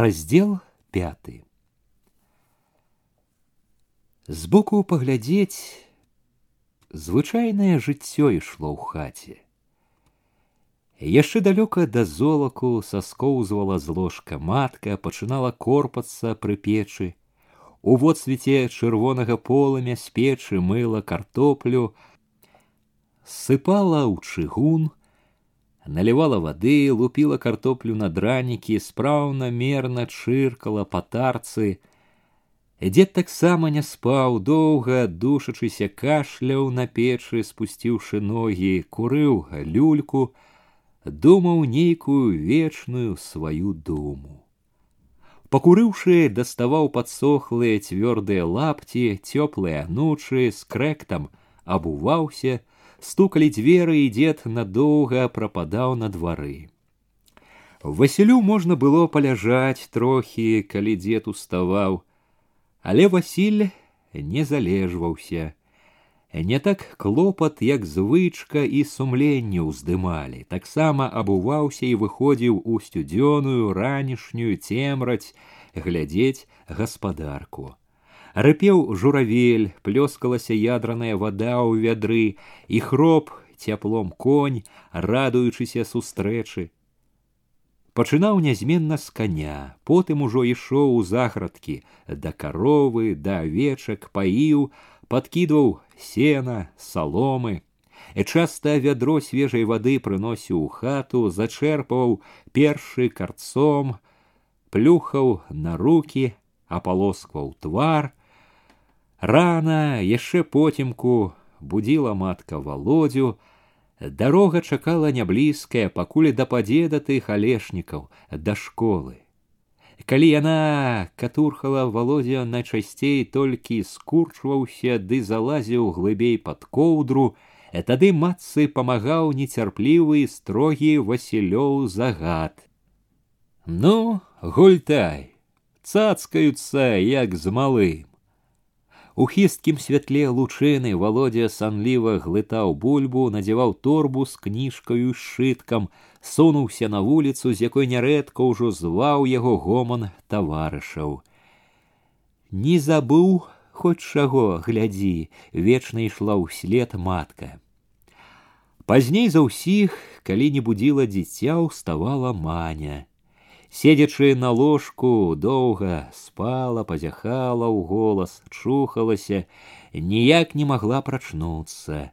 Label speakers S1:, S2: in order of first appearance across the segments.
S1: Раздел пяты. Збоку паглядзець звычайнае жыццё ішло ў хаце. Яшчэ далёка да золаку саскоўзвала з ложка матка, пачынала корпацца пры печы. У водсвеце чырвонага полымя з печы мыла картоплю, сыпала ў чыгун, наливала воды, лупила картоплю на дранікі, спраўна мерна чыркала па тарцы. Дзед таксама не спаў, доўга душачыся кашляў на печы, спусціўшы ногі, курыў люльку, думаў нейкую вечную сваю думу. Пакурыўшы, даставаў падсохлыя цвёрдыя лапці, цёплыя анучы, з крэктам абуваўся, стукали дзверы і дзед надоўга прападаў на двары. Васілю можна было паляжаць трохі, калі дзед уставаў, але Васіль не залежваўся. Не так клопат, як звычка і сумленне ўздымалі, таксама абуваўся і выходзіў у сцюдзёную ранішнюю цемраць глядзець гаспадарку. Рыпеў журавель, плёскалася ядраная вода ў вядры, і хроп цяплом конь, радуючыся сустрэчы. Пачынаў нязменна з коня, потым ужо ішоў у заградкі, да каровы, да авечак, паіў, падкідваў сена, саломы. І часта вядро свежай вады прыносіў у хату, зачэрпаў першы карцом, плюхаў на руки, апалоскваў твар, Рана яшчэ потемку будила матка володю, дарога чакала няблізкая, пакуль дападзе да тых алешнікаў да школы. Калі яна катурхала володя найчасцей толькі скурчваўся ды залазіў глыбей пад коўдру, тады матцы памагаў нецярплівы строгі Васілёў загад. Ну, гультай, цацкаюцца, як з малым. У хісткім святле лучыны володя санліва глытаў бульбу, надзяваў торбу з кніжкаю сшыткам, сунуўся на вуліцу, з якой нярэдка ўжо зваў яго гоман таварышаў. Не забыў хоць чаго глядзі, вечна ішла ўслед матка. Пазней за ўсіх, калі не будзіла дзіця, уставала маня. Седзячы на ложку доўга спала, пазяхала ў голас, чухалася, ніяк не магла прачнуцца.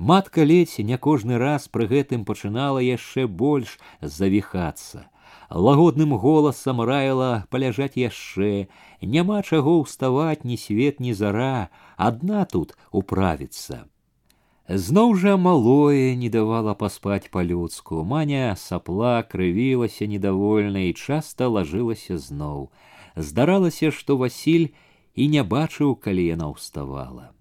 S1: Матка ледзь не кожны раз пры гэтым пачынала яшчэ больш завіхацца. Лагодным голасам раіла паляжаць яшчэ, няма чаго ўставаць ні свет ні зара, адна тут управіцца. Зноў жа малое не давала паспаць па-людску. Маня сапла крывілася недовольна і часта лажылася зноў. Здаралася, што Васіль і не бачыў, калі яна ўставала.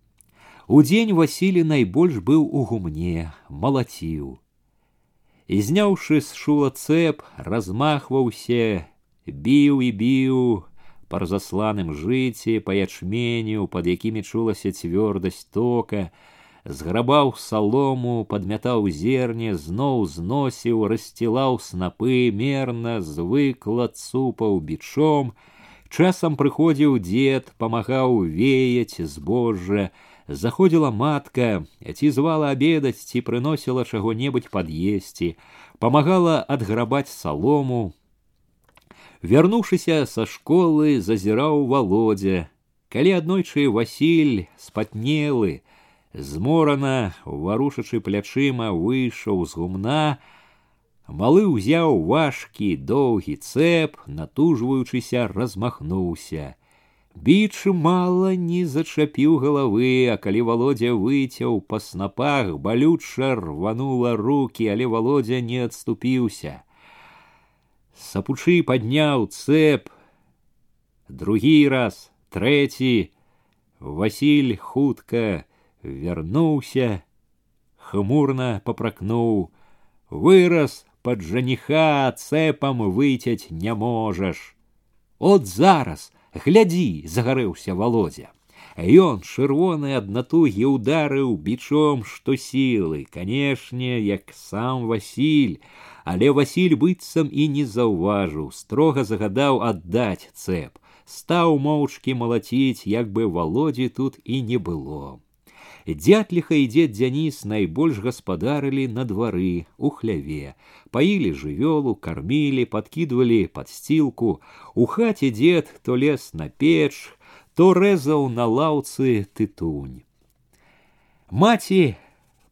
S1: Удзень Васілі найбольш быў у гумне, малаціў. І зняўшы з шула цэп, размахваўся, біў і біў па разасланым жыце, па ячменю, пад якімі чулася цвёрдасць тока, зграбаў салому, падмятаў зерне, зноў зносіў, рассцілаў снапы, мерна, звыкла цупаў бичом. Часам прыходзіў дзед, памагаў веяць збожжа, заходзіла матка, ці звала абедаць, ці прыносіла чаго-небудзь пад'есці, памагала адграбаць салому. Вярнуўшыся са школы, зазіраў володя. Калі аднойчы Васіль спатнелы, зморана варушачы плячыма выйшаў з гумна малы ўзяў важкі доўгі цэп натужваючыся размахнуўся біч мала не зачапіў галавы а калі володя выцяў па снапах балюча рванула руки але володя не адступіўся сапучы падняў цэп другі раз трэці василь хутка вярнуўся, хмурна попракнуў: вырас под жаніха цэпам выцяць не можаш. От зараз, глядзі, загарэўся володя. Ён чырвоны ад натугі ударыў бичом што сілы, канешне, як сам Васіль, але Васіль быццам і не заўважыў, строга загадаў аддаць цэп, стаў моўчкі малаціць, як бы володзі тут і не было. Дятліха і дзед дзяніс найбольш гаспадарылі на двары у хляве, паілі жывёлу, кармілі, падкідвалі падсцілку. У хаце дзед то лез на печ, то рэзаў на лаўцы тытунь. Маці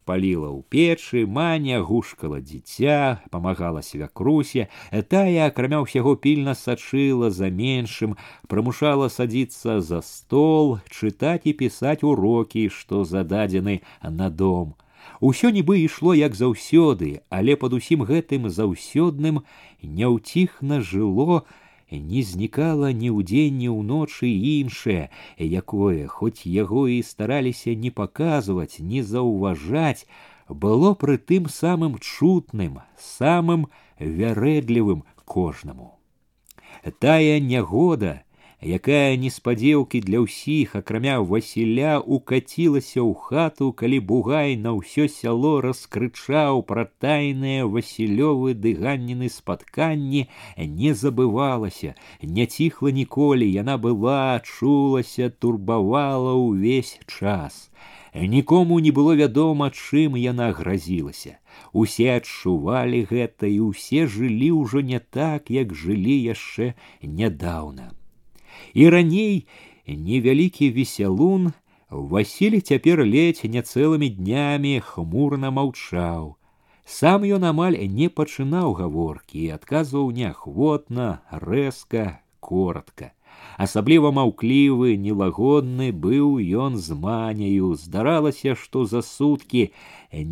S1: паліла ў печы, маня гушкала дзіця, памагала свякрусе, тая, акрамя ўсяго пільна сачыла за меншым, прымушала садзіцца за стол, чытаць і пісаць урокі, што зададзены на дом. Усё нібы ішло як заўсёды, але пад усім гэтым заўсёдным няўціхна жыло, не знікала ні ўдзень ні ўночы іншае, якое, хоць яго і стараліся не паказваць, не заўважаць, было пры тым самым чутным, самым вярэдлівым кожнаму. Тая нягода, якая неспадзеўкі для ўсіх акрамя Васіля укацілася ў хату, калі бугай на ўсё сяло раскрычаў пра тайныя Васілёвы дыганніны спатканні не забывалася, не ціхла ніколі, яна была, чулася, турбавала ўвесь час. Нікому не было вядома, чым яна гразілася. Усе адчувалі гэта і ўсе жылі ўжо не так, як жылі яшчэ нядаўна. І раней невялікі весялун Васіль цяпер ледзь не цэлымі днямі хмурна маўчаў. Сам ён амаль не пачынаў гаворкі і адказваў неахвотна, рэзка, коротко асабліва маўклівы нелагодны быў ён з маняю здаралася што за суткі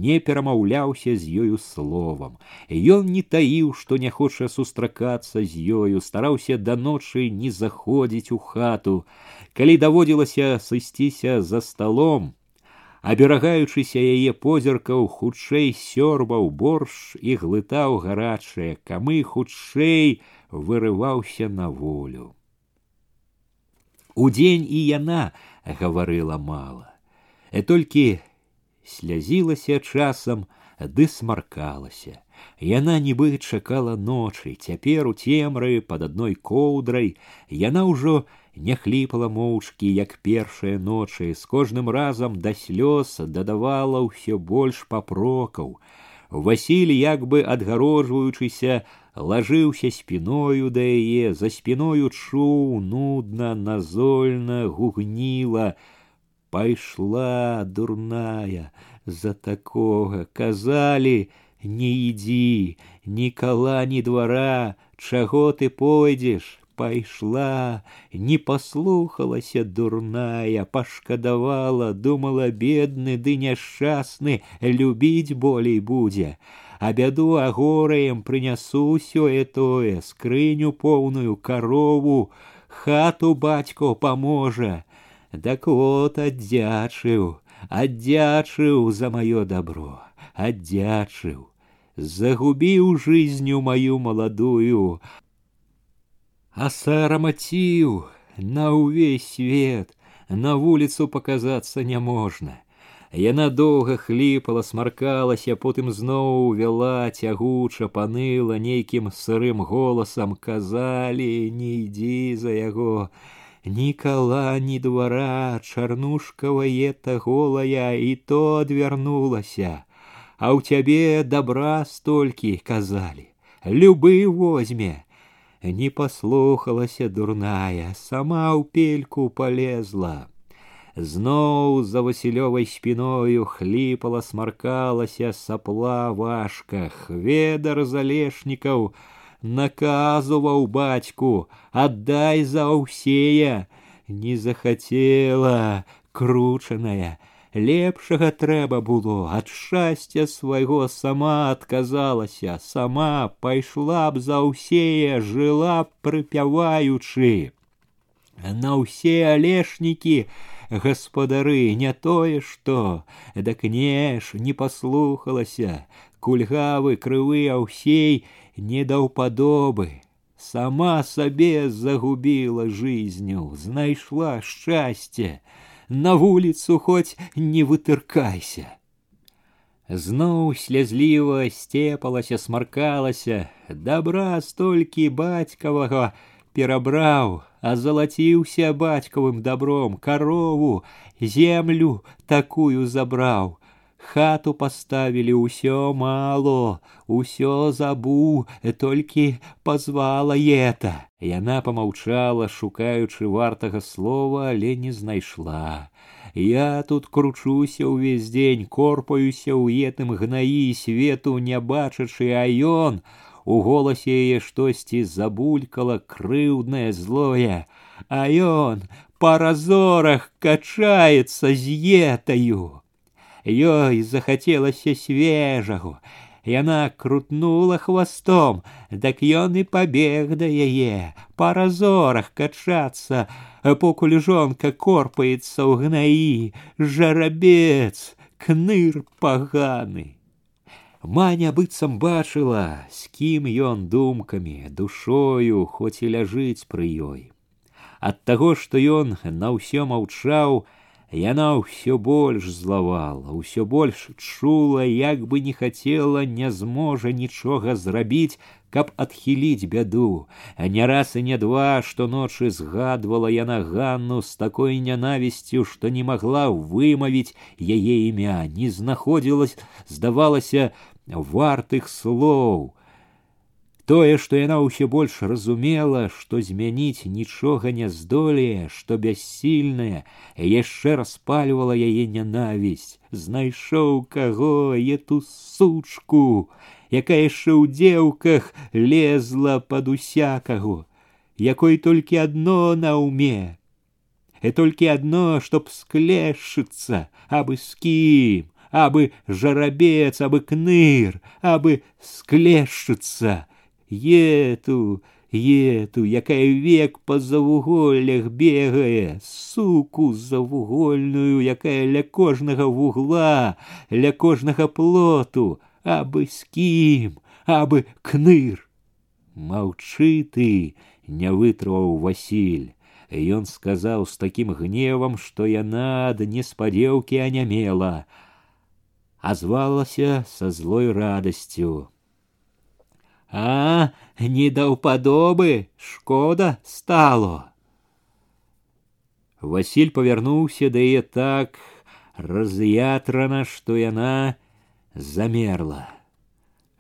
S1: не перамаўляўся з ёю словам ён не таіў што не хоча сустракацца з ёю стараўся да ночы не заходзіць у хату калі даводзілася сысціся за сталом аберагаючыся яе позіркаў хутчэй сёрбаў борш і глытаў гарачае камы хутчэй вырываўся на волю Удзень і яна гаварыла мала, э толькі слязілася часам, ды смаркалася. Яна нібы чакала ночы, цяпер у цемры пад адной коўдрай яна ўжо не хліпала моўчкі, як першыя ночы, з кожным разам да слёз дадавала ўсё больш папрокаў. Васіль, як бы адгароджваючыся лажыўся спіною да яе за спіною чуў нудна назольна гугніла пайшла дурная за такога казалі не ідзі ні кала ні двара чаго ты пойдзеш пайшла не паслухалася дурная пашкадавала думала бедны ды няшчасны любіць болей будзе а бяду агораем прынясу сёе тое скрыню поўную карову хату бацько паможа дак вот аддзячыў аддзячыў за маё добро аддзячыў загубіў жизнью мою маладую асарамаціў на ўвесь свет на вуліцу показацца няможна Яна доўга хліпала, смаркалася, потым зноў вяла цягуча, паныла нейкім сырым голасам, казалі, не ідзі за яго. Ні кала, ні двара, чарнушкавае-то голая і то адвярнулася. А ў цябе добра столькі казалі, любы возьме. Не паслухалася дурная, сама ў пельку полезла. Зноў за васілёвай спіною хліпала смаркалася сапла важка, хведар залешнікаў, наказываў бацьку, аддай за ўсея, не захацела, кручаная, лепшага трэба было ад шчасця свайго сама адказалася сама пайшла б за ўсея жыла прыпяваючы на ўсе алешнікі гаспадары не тое што дак неш не паслухалася кульгавы крывы аўсей не даўпадобы сама сабе загубіла жизнью знайшла шчасце на вуліцу хоць не вытыркайся. Зноў слязліва сцепалася, смаркалася, дабра столькі бацькавага перабраў, а залаціўся бацькавым добром, корову, землю такую забраў. Хату поставили ўсё мало, усё забу, толькі позвала это. Яна помаўчала, шукаючы вартага слова, але не знайшла. Я тут кручуся ўвесь дзень, корпаюся ў етым гнаі свету не бачачы, а ён у голасе яе штосьці забулькала крыўднае злое, а ён па разорах качаецца з етаю ёй захацелася свежаго. Яна крутнула хвастом, дак ён і пабег да яе, па разорах качацца, покуль жонка корпаецца ў гнаі, жарабец, кныр паганы. Маня быццам бачыла, з кім ён думкамі, душою хоць і ляжыць пры ёй. Ад таго, што ён на ўсё маўчаў, Яна ўсё больш злавала, ўсё больш чула, як бы не хацела, не зможа нічога зрабіць, каб адхіліць бяду. А не раз і не два, што ночы згадвала яна Ганну з такой нянавісцю, што не магла вымавіць яе імя, не знаходзілась, здавалася, вартых слоў. Тое, што яна ўсё больш разумела, што змяніць нічога не здолее, што бяссільная, яшчэ распальвала яе нянавісць, знайшоў каго эту сучку, якая яшчэ ў дзеўках лезла пад усякаго, якой толькі адно на ўме, і толькі адно, чтоб склешыцца, абы з кім, абы жарабец, абы кныр, абы склешыцца, ету, ету, якая век па завуголлях бегае, суку завугольную, якая ля кожнага вугла, ля кожнага плоту, абы з кім, абы кныр. Маўчы ты, не вытрываў Васіль. Ён сказаў з такім гневам, што яна ад неспадзеўкі анямела, а звалася са злой радасцю. А, не даўпадобы, шкода стало. Василь павярнуўся да яе так раз'ятрана, што яна замерла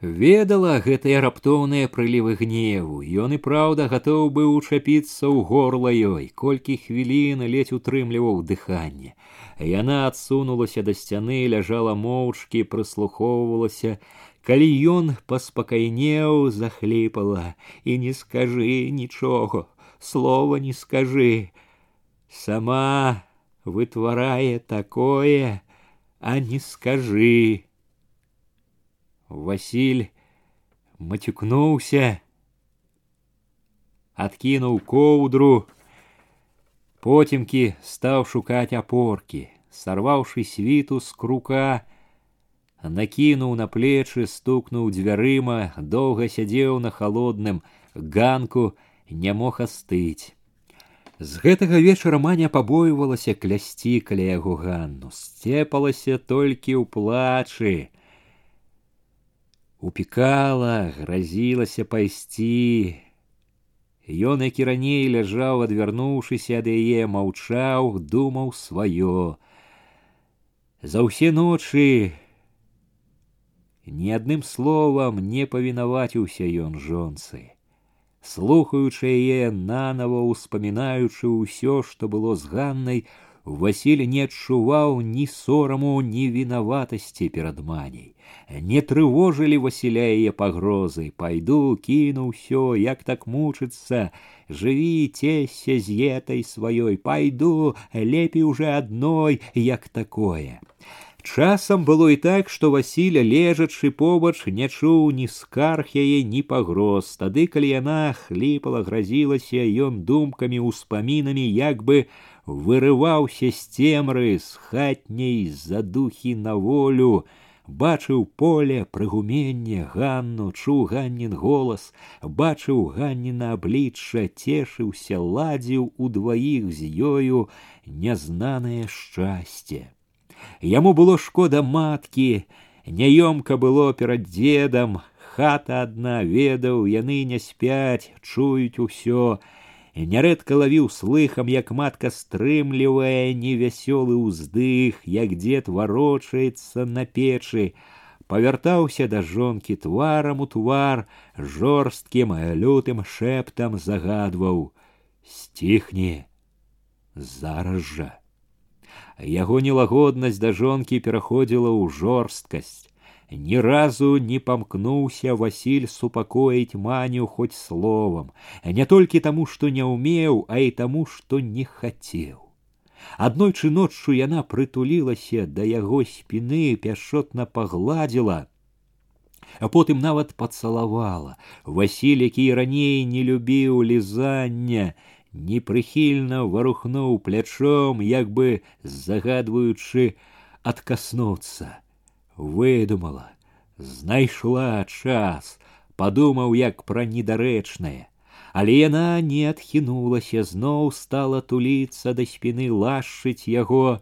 S1: Ведала гэтыя раптоўныя прылівы гневу, Ён і праўда гатоў быў учапіцца ў горла ёй, колькі хвілін ледзь утрымліваў дыханне. Яна адсунулася да сцяны, ляжала моўчкі, прыслухоўвалася, Калі ён паспакайнеў, захліпала і не скажы нічога, слова не скажы. Сама вытварае такое, а не скажы. Васіль мацюкнуўся, адкінуў коўдру, потемкі стаў шукаць апоркі, сарваўшы світу з крука, накінуў на плечы, стукнуў дзвярыма, доўга сядзеў на холодным ганку, не мог астыць. З гэтага вечара маня пабойвалася клясці каля яго ганну, сцепалася толькі ў плачы. Упікала, гразілася пайсці. Ён, які раней ляжаў, адвярнуўшыся ад яе, маўчаў, думаў сваё. За ўсе ночы ні адным словам не павінаваціўся ён жонцы. Слухаючы яе нанова успамінаючы ўсё, што было з ганнай, Васіль не адчуваў ні сораму, ні вінаватасці перад маняй. Не трывожылі Васіля яе пагрозы, пайду, кіну ўсё, як так мучыцца, жыві цеся з етай сваёй, пайду, лепей уже адной, як такое. Часам было і так, што Васіля, лежачы побач, не чуў ні скарг яе, ні пагроз. Тады, калі яна хліпала, гразілася, ён думкамі, успамінамі як бы вырываўся з цемры з хатняй задухі на волю, бачыў поле прыгуменне ганну чуў ганнін голас бачыў ганніна аблічча цешыўся ладзіў удваіх з ёю нязнанае шчасце яму было шкода маткі няёмка было перад дзедам хата адна ведаў яны не спяць чуюць усё Нярэдка лавіў слыхам, як матка стрымлівае невясёлы ўздых, як дзед варочаецца на печы, павяртаўся да жонкі тварам у твар, жорсткім лютым шэптам загадваў: сціхне зараз жа. Яго нелагоднасць да жонкі пераходзіла ў жорсткасць. Ни разу не помкнулся Василь супокоить Маню хоть словом, не только тому, что не умел, а и тому, что не хотел. Аднойчы ноччу яна прытулілася да яго спины, пяшотна пагладзіла, а потым нават пацалавала. Васіль, які раней не любіў лізання, непрыхільна варухнуў плячом, як бы загадваючы адкаснуцца выдумала, знайшла час, падумаў як пра недарэчнае. Але яна не адхінулася, зноў стала туліцца да спіны лашчыць яго.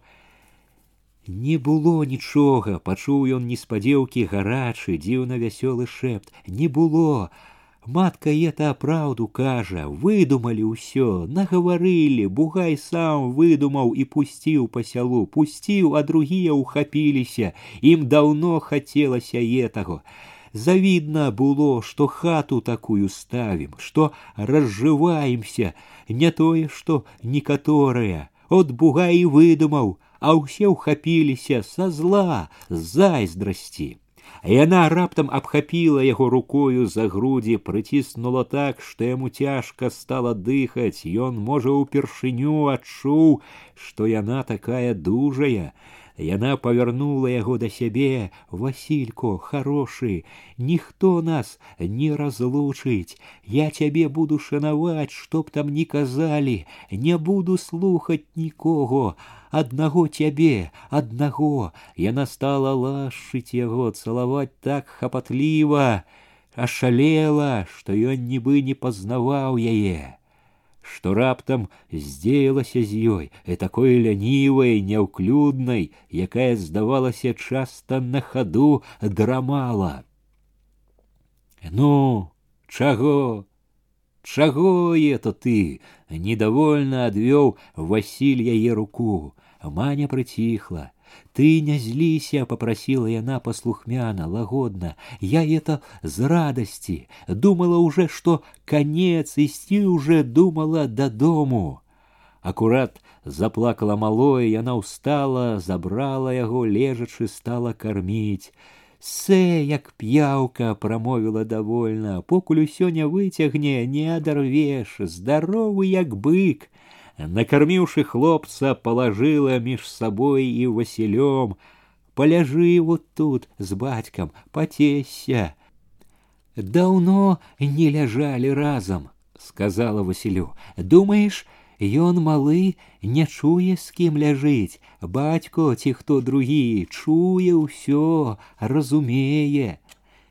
S1: Не было нічога, пачуў ён неспадзеўкі гарачы, дзіўна вясёлы шэпт. Не было, Матка это правду кажа, выдумали ўсё, нагаварылі, бугай сам выдумаў і пусціў па сялу, пусціў, а другія ўхапіліся, ім даўно хацелася етаго. Завидно было, что хату такую ставим, что разживаемся, не тое, что некаторыя. От бугай і выдумаў, а ўсе ўхапіліся са зла, зайздрасці. Яна раптам абхапіла яго рукою за грудзі, прыціснула так, што яму цяжка стала дыхаць. Ён, можа, упершыню адчуў, што яна такая дужая, Яна павярнула яго да сябе, Василько, хорошы, ніхто нас не разлучыць. Я цябе буду шанаваць, чтоб там не казалі, не буду слухаць нікого, аднаго цябе, аднаго. Яна стала лашыць яго, цалаваць так хапатліва, ашалела, што ён нібы не пазнаваў яе што раптам здзеялася з ёй і такой лянівай няўклюднай якая здавалася часта на хаду драмала ну чаго чаго это ты недовольна адвёў васіль яе руку маня прыціхла ты не злися попросила яна послухмяна лагодна я это з радости думала уже что конец ісці уже думала до дому акурат заплакала малое яна устала забрала яго лежачы стала кормить Сэ, як п'яўка прамовіла довольна, покуль усё не выцягне, не адарвеш, здаровы як бык, накормивши хлопца, положила меж собой и Василем. Поляжи вот тут с батьком, потесься. Давно не ляжали разом, сказала Василю. Думаешь, ён малы не чуе з кім ляжыць бацько ці хто другі чуе ўсё разумее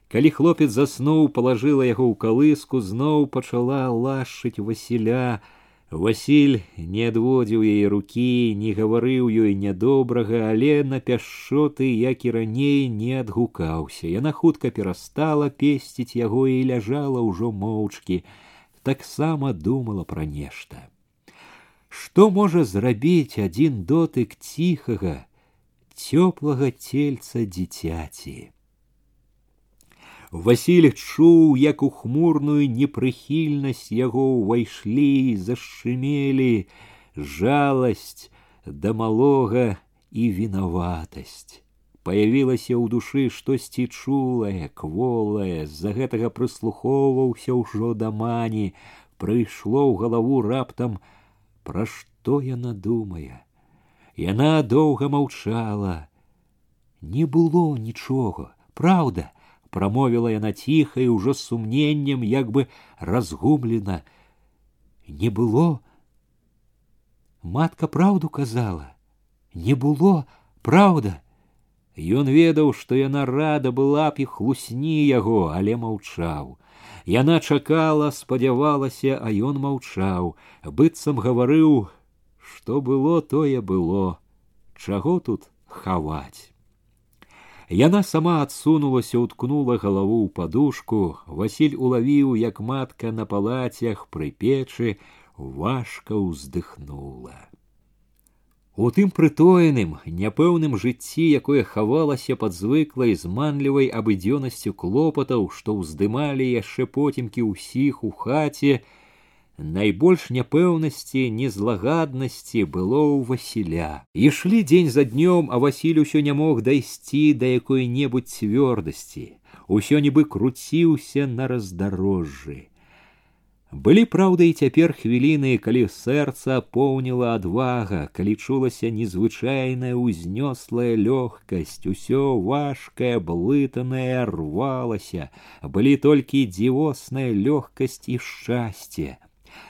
S1: калі хлопец заснуў палажыла яго ў калыску зноў пачала лашыць васіля Васіль не адводзіў яе рукі, не гаварыў ёй нядобрага, але на пяшчоты, як і раней не адгукаўся. Яна хутка перастала песціць яго і ляжала ўжо моўчкі, таксама думала пра нешта. Што можа зрабіць адзін дотык ціхага, цёплага цельца дзіцяці? Васіль чуў, як у хмурную непрыхільнасць яго ўвайшлі, зашчымелі жаласць да малога і вінаватасць. Паявілася ў душы штосьці чулае, кволае, з-за гэтага прыслухоўваўся ўжо да мані, прыйшло ў галаву раптам, пра што яна думае. Яна доўга маўчала. Не было нічога, праўда, промовила яна ціха і ўжо сумненнем як бы разгублена не было матка праўду казала не было праўда Ён ведаў, што яна рада была б і хлусні яго, але маўчаў. Яна чакала, спадзявалася, а ён маўчаў, быццам гаварыў, што было, тое было, чаго тут хаваць. Яна сама адсунулася, уткнула галаву ў падушку. Васіль улавіў, як матка на палацях пры печы важка ўздыхнула. У тым прытоеным, няпэўным жыцці, якое хавалася пад звыклай зманлівай абыдзёнасцю клопатаў, што ўздымалі яшчэ потемкі ўсіх у хаце, найбольш няпэўнасці незлагаднасці было ў васіля ішлі дзень за днём а васіль усё не мог дайсці да якой небудзь цвёрдасці усё нібы круціўся на раздарожжы былі праўда і цяпер хвіліны калі сэрца поўніла адвага калі чулася незвычайная ўзнёслая лёгкасць усё важкае блытанае рвалася былі толькі дзівосная лёгкасць і шчасце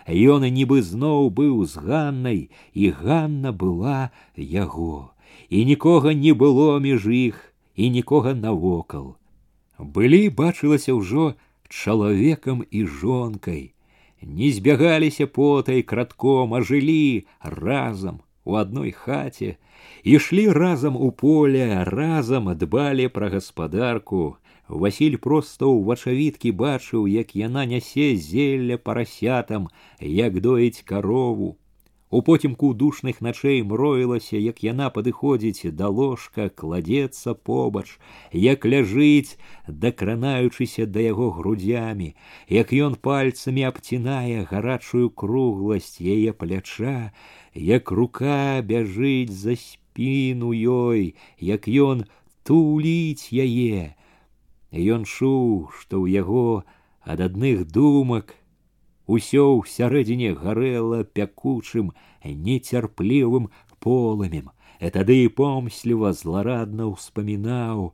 S1: Ён нібы зноў быў з ганнай, і Ганна была яго, і нікога не было між іх і нікога навокал. Былі бачылася ўжо чалавекам і жонкай, не збягаліся потай кратком, а жылі разам у адной хаце, ішлі разам у поле, разам дбалі пра гаспадарку, Васіль проста ў вачавіткі бачыў, як яна нясе зелля парасятам, як доіць карову. У потемку душных начэй мроілася, як яна падыходзіць да ложка, кладзецца побач, як ляжыць, дакранаючыся да яго грудзямі, як ён пальцамі абцінае гарачую кругласць яе пляча, як рука бяжыць за спіну ёй, як ён туліць яе, Ён чуў, што ў яго ад адных думак усё ўсярэдзіне гарэла пякучым, нецярплівым полымем, і тады і помсліва зларадна ўспамінаў,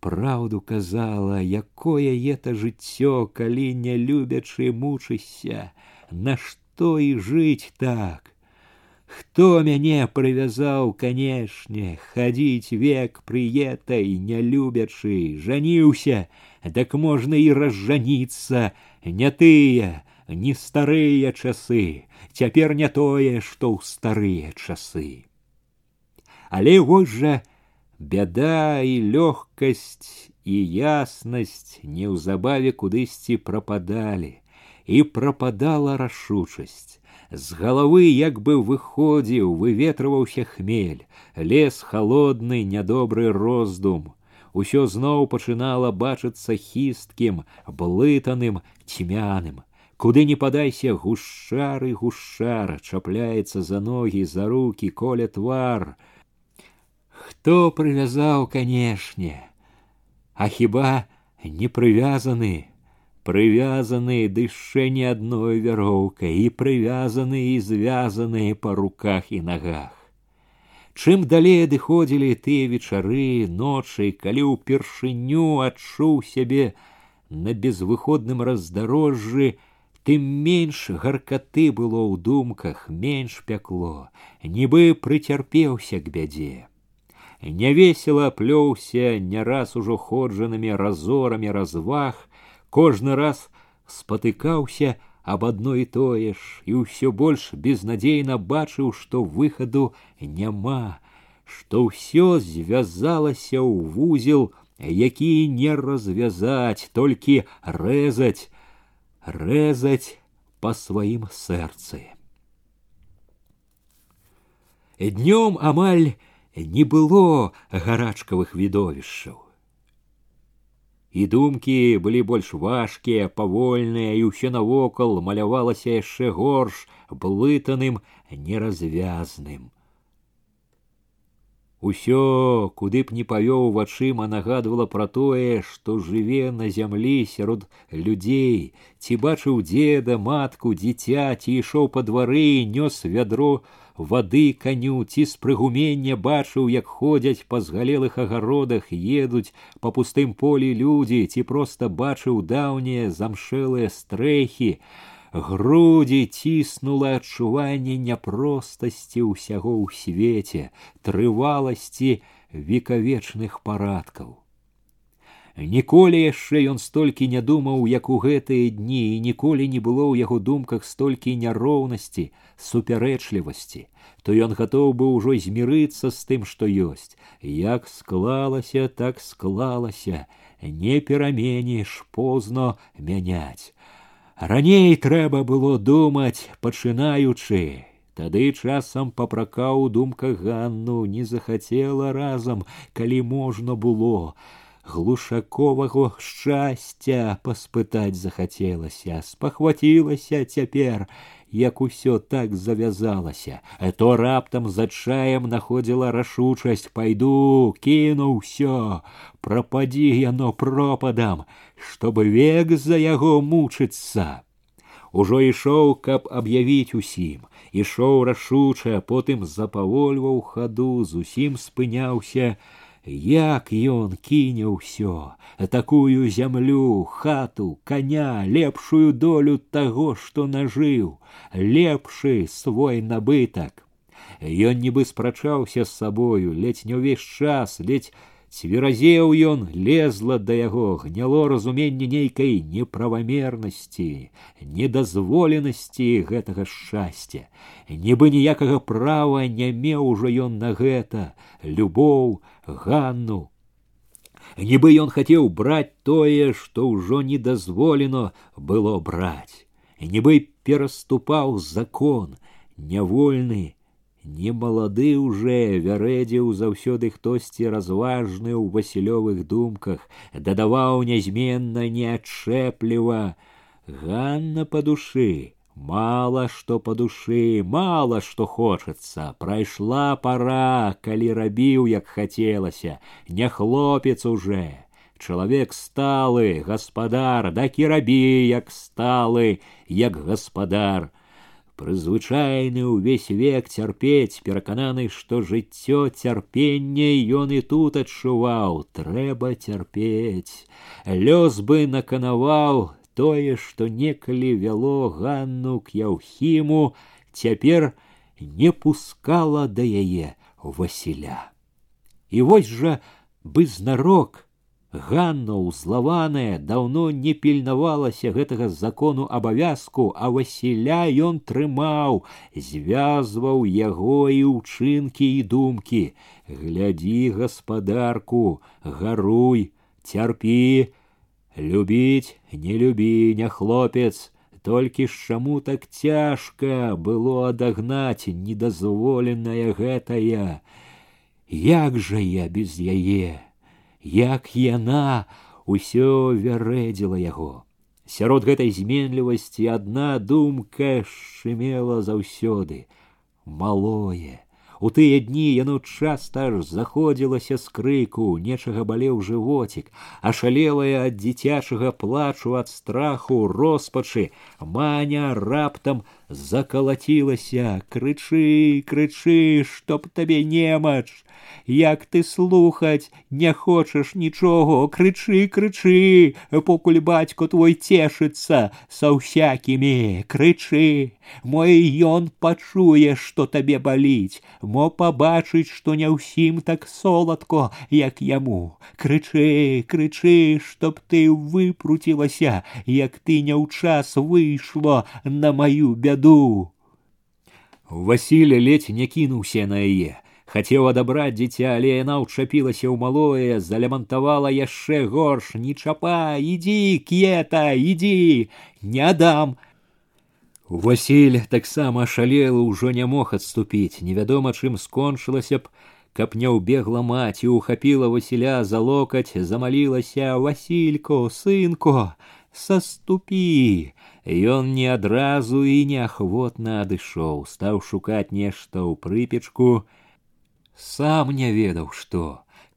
S1: Праўду казала, якое это жыццё, калі не любячы мучыся, Нашто і жыць так? Хто мяне прывязаў, канешне, хадзіць век прыетай, не любячы, жаніўся, дак можна і разжаніцца, не тыя, не старыя часы, цяпер не тое, што ў старыя часы. Але вось жа бяда і лёгкасць і яснасць неўзабаве кудысьці прападалі, і прападала рашучасць з галавы як бы выходзіў выветрываўся хмель лес холодны нядобры роздум усё зноў пачынала бачыцца хісткім блытаным цьмяным куды не падайся гушчары гушчар чапляецца за ногі за руки коля твар хто прывязаў канешне а хіба не прывязаны прывязаны дышчэ не адной вяроўкай і прывязаны і звязаныя па руках і нагах. Чым далей адыходзілі тыя вечары ночы, калі ўпершыню адчуў сябе на безвыходным раздарожжы, тым менш гаркаты было ў думках, менш пякло, нібы прыцярпеўся к бядзе. Нявесела плёўся не раз ужо ходжанымі разорамі разваг, кожны раз спатыкаўся аб адно і тое ж і ўсё больш безнадзейна бачыў, што выхаду няма, што ўсё звязалася ў вузел, які не развязаць, толькі рэзаць, рэзаць па сваім сэрцы. Днём амаль не было гарачкавых відовішчаў і думкі былі больш важкія павольныя і ўсё навокал малявалася яшчэ горш блытаным неразвязным усё куды б не павёў вачыма нагадвала пра тое што жыве на зямлі сярод людзей ці бачыў деда матку дзіця ці ішоў па двары нёс вядро вады каню ці з прыгумення бачыў, як ходзяць па згалелых агародах, едуць па пустым полі людзі, ці проста бачыў даўнія замшэлыя стрэхі. Грудзі ціснула адчуванне няпростасці ўсяго ў свеце, трываласці векавечных парадкаў. Ніколі яшчэ ён столькі не думаў, як у гэтыя дні і ніколі не было ў яго думках столькі няроўнасці, супярэчлівасці, то ён гатоў быў ужо змірыцца з тым, што ёсць. Як склалася, так склалася, не пераменіш позно мяняць. Раней трэба было думаць, пачынаючы. Тады часам папракаў думка Ганну не захацела разам, калі можна было глушаковаго шчасця паспытаць захацелася, спахвацілася цяпер, як усё так завязалася, а то раптам за чаем находзіла рашучасць пайду, кіну ўсё, прападзі яно пропадам, чтоб век за яго мучыцца. Ужо ішоў, каб аб'явіць усім, ішоў рашуча, потым запавольваў хаду, зусім спыняўся, як ён кіне ўсё такую зямлю хату коня лепшую долю таго што нажыў лепшы свой набытак ён нібы спрачаўся з сабою ледзь не ўвесь час ледзь цверазеў ён лезла да яго гняло разуменне нейкай неправамернасці недазволенасці гэтага шчасця нібы ніякага права не меў ужо ён на гэта любоў ганну нібы ён хацеў браць тое што ўжо недазволено было браць нібы пераступаў закон нявольны не малады уже вярэдзіў заўсёды хтосьці разважны ў васілёвых думках, дадаваў нязменна неадчэпліва. Ганна по душы, мало што по душы, мало што хочацца, прайшла пора, калі рабіў, як хацелася, не хлопец уже. Чалавек сталы, гаспадар, так і рабі, як сталы, як гаспадар прызвычайны ўвесь век цярпець перакананы што жыццё цярпення ён і тут адчуваў трэба цярпець лёс бы наканаваў тое што некалі вяло ганну к яўхіму цяпер не пускала да яе васіля і вось жа бы знарок Ганна ўзлаваная даўно не пільнавалася гэтага закону абавязку, а Васіля ён трымаў, звязваў яго і ўчынкі і думкі. Глядзі гаспадарку, гаруй, цярпі, любіць, не любі, не хлопец, толькі ж чаму так цяжка было адагнаць недазволенае гэтае. Як жа я без яе? як яна усё вярэдзіла яго. Сярод гэтай зменлівасці адна думка шчымела заўсёды малое. У тыя дні яно часта аж заходзілася з крыку, нечага балеў жывоцік, ашалелая ад дзіцячага плачу ад страху, роспачы, маня раптам закалацілася, крычы, крычы, чтоб табе немач, як ты слухаць не хочаш нічого крычы крычы покуль бацько твой цешыцца са ўсякімі крычы мой ён пачуе што табе баліць мо пабачыць што не ўсім так соладко як яму крычы крычы чтоб ты выпруцілася як ты не ў час выйшло на маю бяду Васіля ледзь не кінуўся на яе хацеў адабраць дзіця, але яна ўчапілася ў малое, залямантавала яшчэ горш, не чапа, ідзі, кета, ідзі, не дам. Васіль таксама шалела ўжо не мог адступіць, невядома, чым скончылася б, каб не ўбегла маці, ухапіла Васіля за локаць, замалілася Васілько, сынко, саступі. Ён не адразу і неахвотна адышоў, стаў шукаць нешта ў прыпечку, сам не ведаў што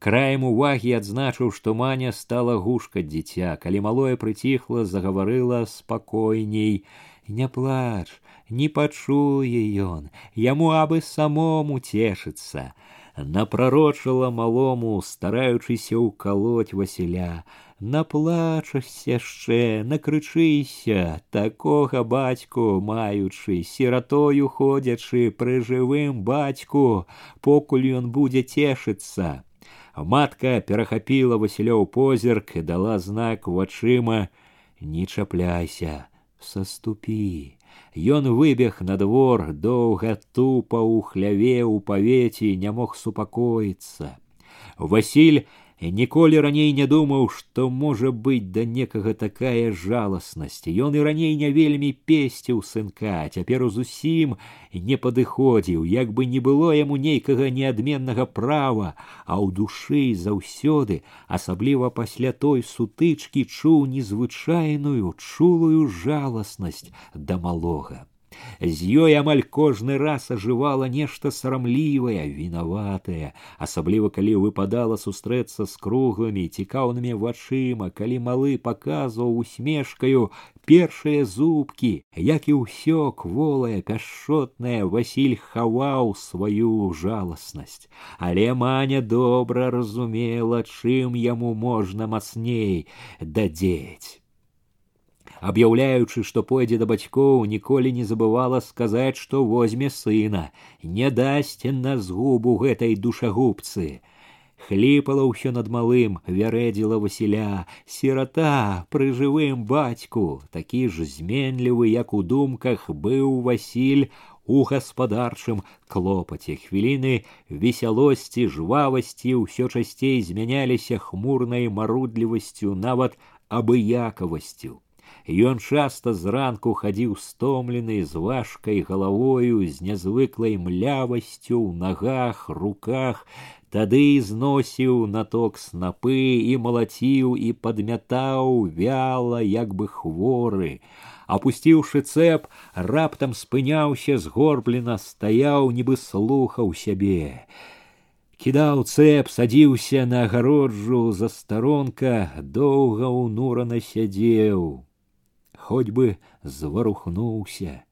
S1: краем увагі адзначыў што маня стала гушкаць дзіця калі малое прыціхла загаварыла спакойней не плач не пачуе ён яму абы самому цешыцца напрарочыла малому стараючыся ўкалоць васіля наплачашся яшчэ накрычыся такога бацьку маючы сіратою ходзячы пры жывым бацьку покуль ён будзе цешыцца Матка перахапіла Васілёў позірк і дала знак вачыма: не чапляйся, саступі. Ён выбег на двор, доўга тупа ў хляве ў павеці не мог супакоіцца. Васіль ніколі раней не думаў, што можа быць да некага такая жаласнасць. Ён і раней не вельмі песціў сынка, цяпер зусім не падыходзіў, як бы не было яму нейкага неадменнага права, а ў душы заўсёды, асабліва пасля той сутычкі чуў незвычайную чулую жаласнасць да малога. З ёй амаль кожны раз ажывала нешта сарамлівае, вінаватае, асабліва калі выпадала сустрэцца з круглымі цікаўнымі вачыма, калі малы паказваў усмешкаю першыя зубкі, як і ўсё кволае, пяшчотнае Васіль хаваў сваю жаласнасць. Але маня добра разумела, чым яму можна мацней дадзець аб'яўляючы, што пойдзе да бацькоў, ніколі не забывала сказаць, што возьме сына, не дасць на згубу гэтай душагубцы. Хліпала ўсё над малым, вярэдзіла Васіля, сірата пры жывым бацьку, такі ж зменлівы, як у думках быў Васіль у гаспадарчым клопаце хвіліны весялосці жвавасці ўсё часцей змяняліся хмурнай марудлівасцю нават абыякавасцю Ён часта зранку хадзіў стомлены з важкай галавою з нязвыклай млявасцю ў нагах руках тады зносіў наток снапы і малаціў і падмятаў вяла як бы хворы опусціўшы цэп раптам спыняўся згорблена стаяў нібы слухаў сябе кідаў цэп садзіўся на агароджу за старонка доўга ўнурана сядзеў хоть бы зварухнуўся.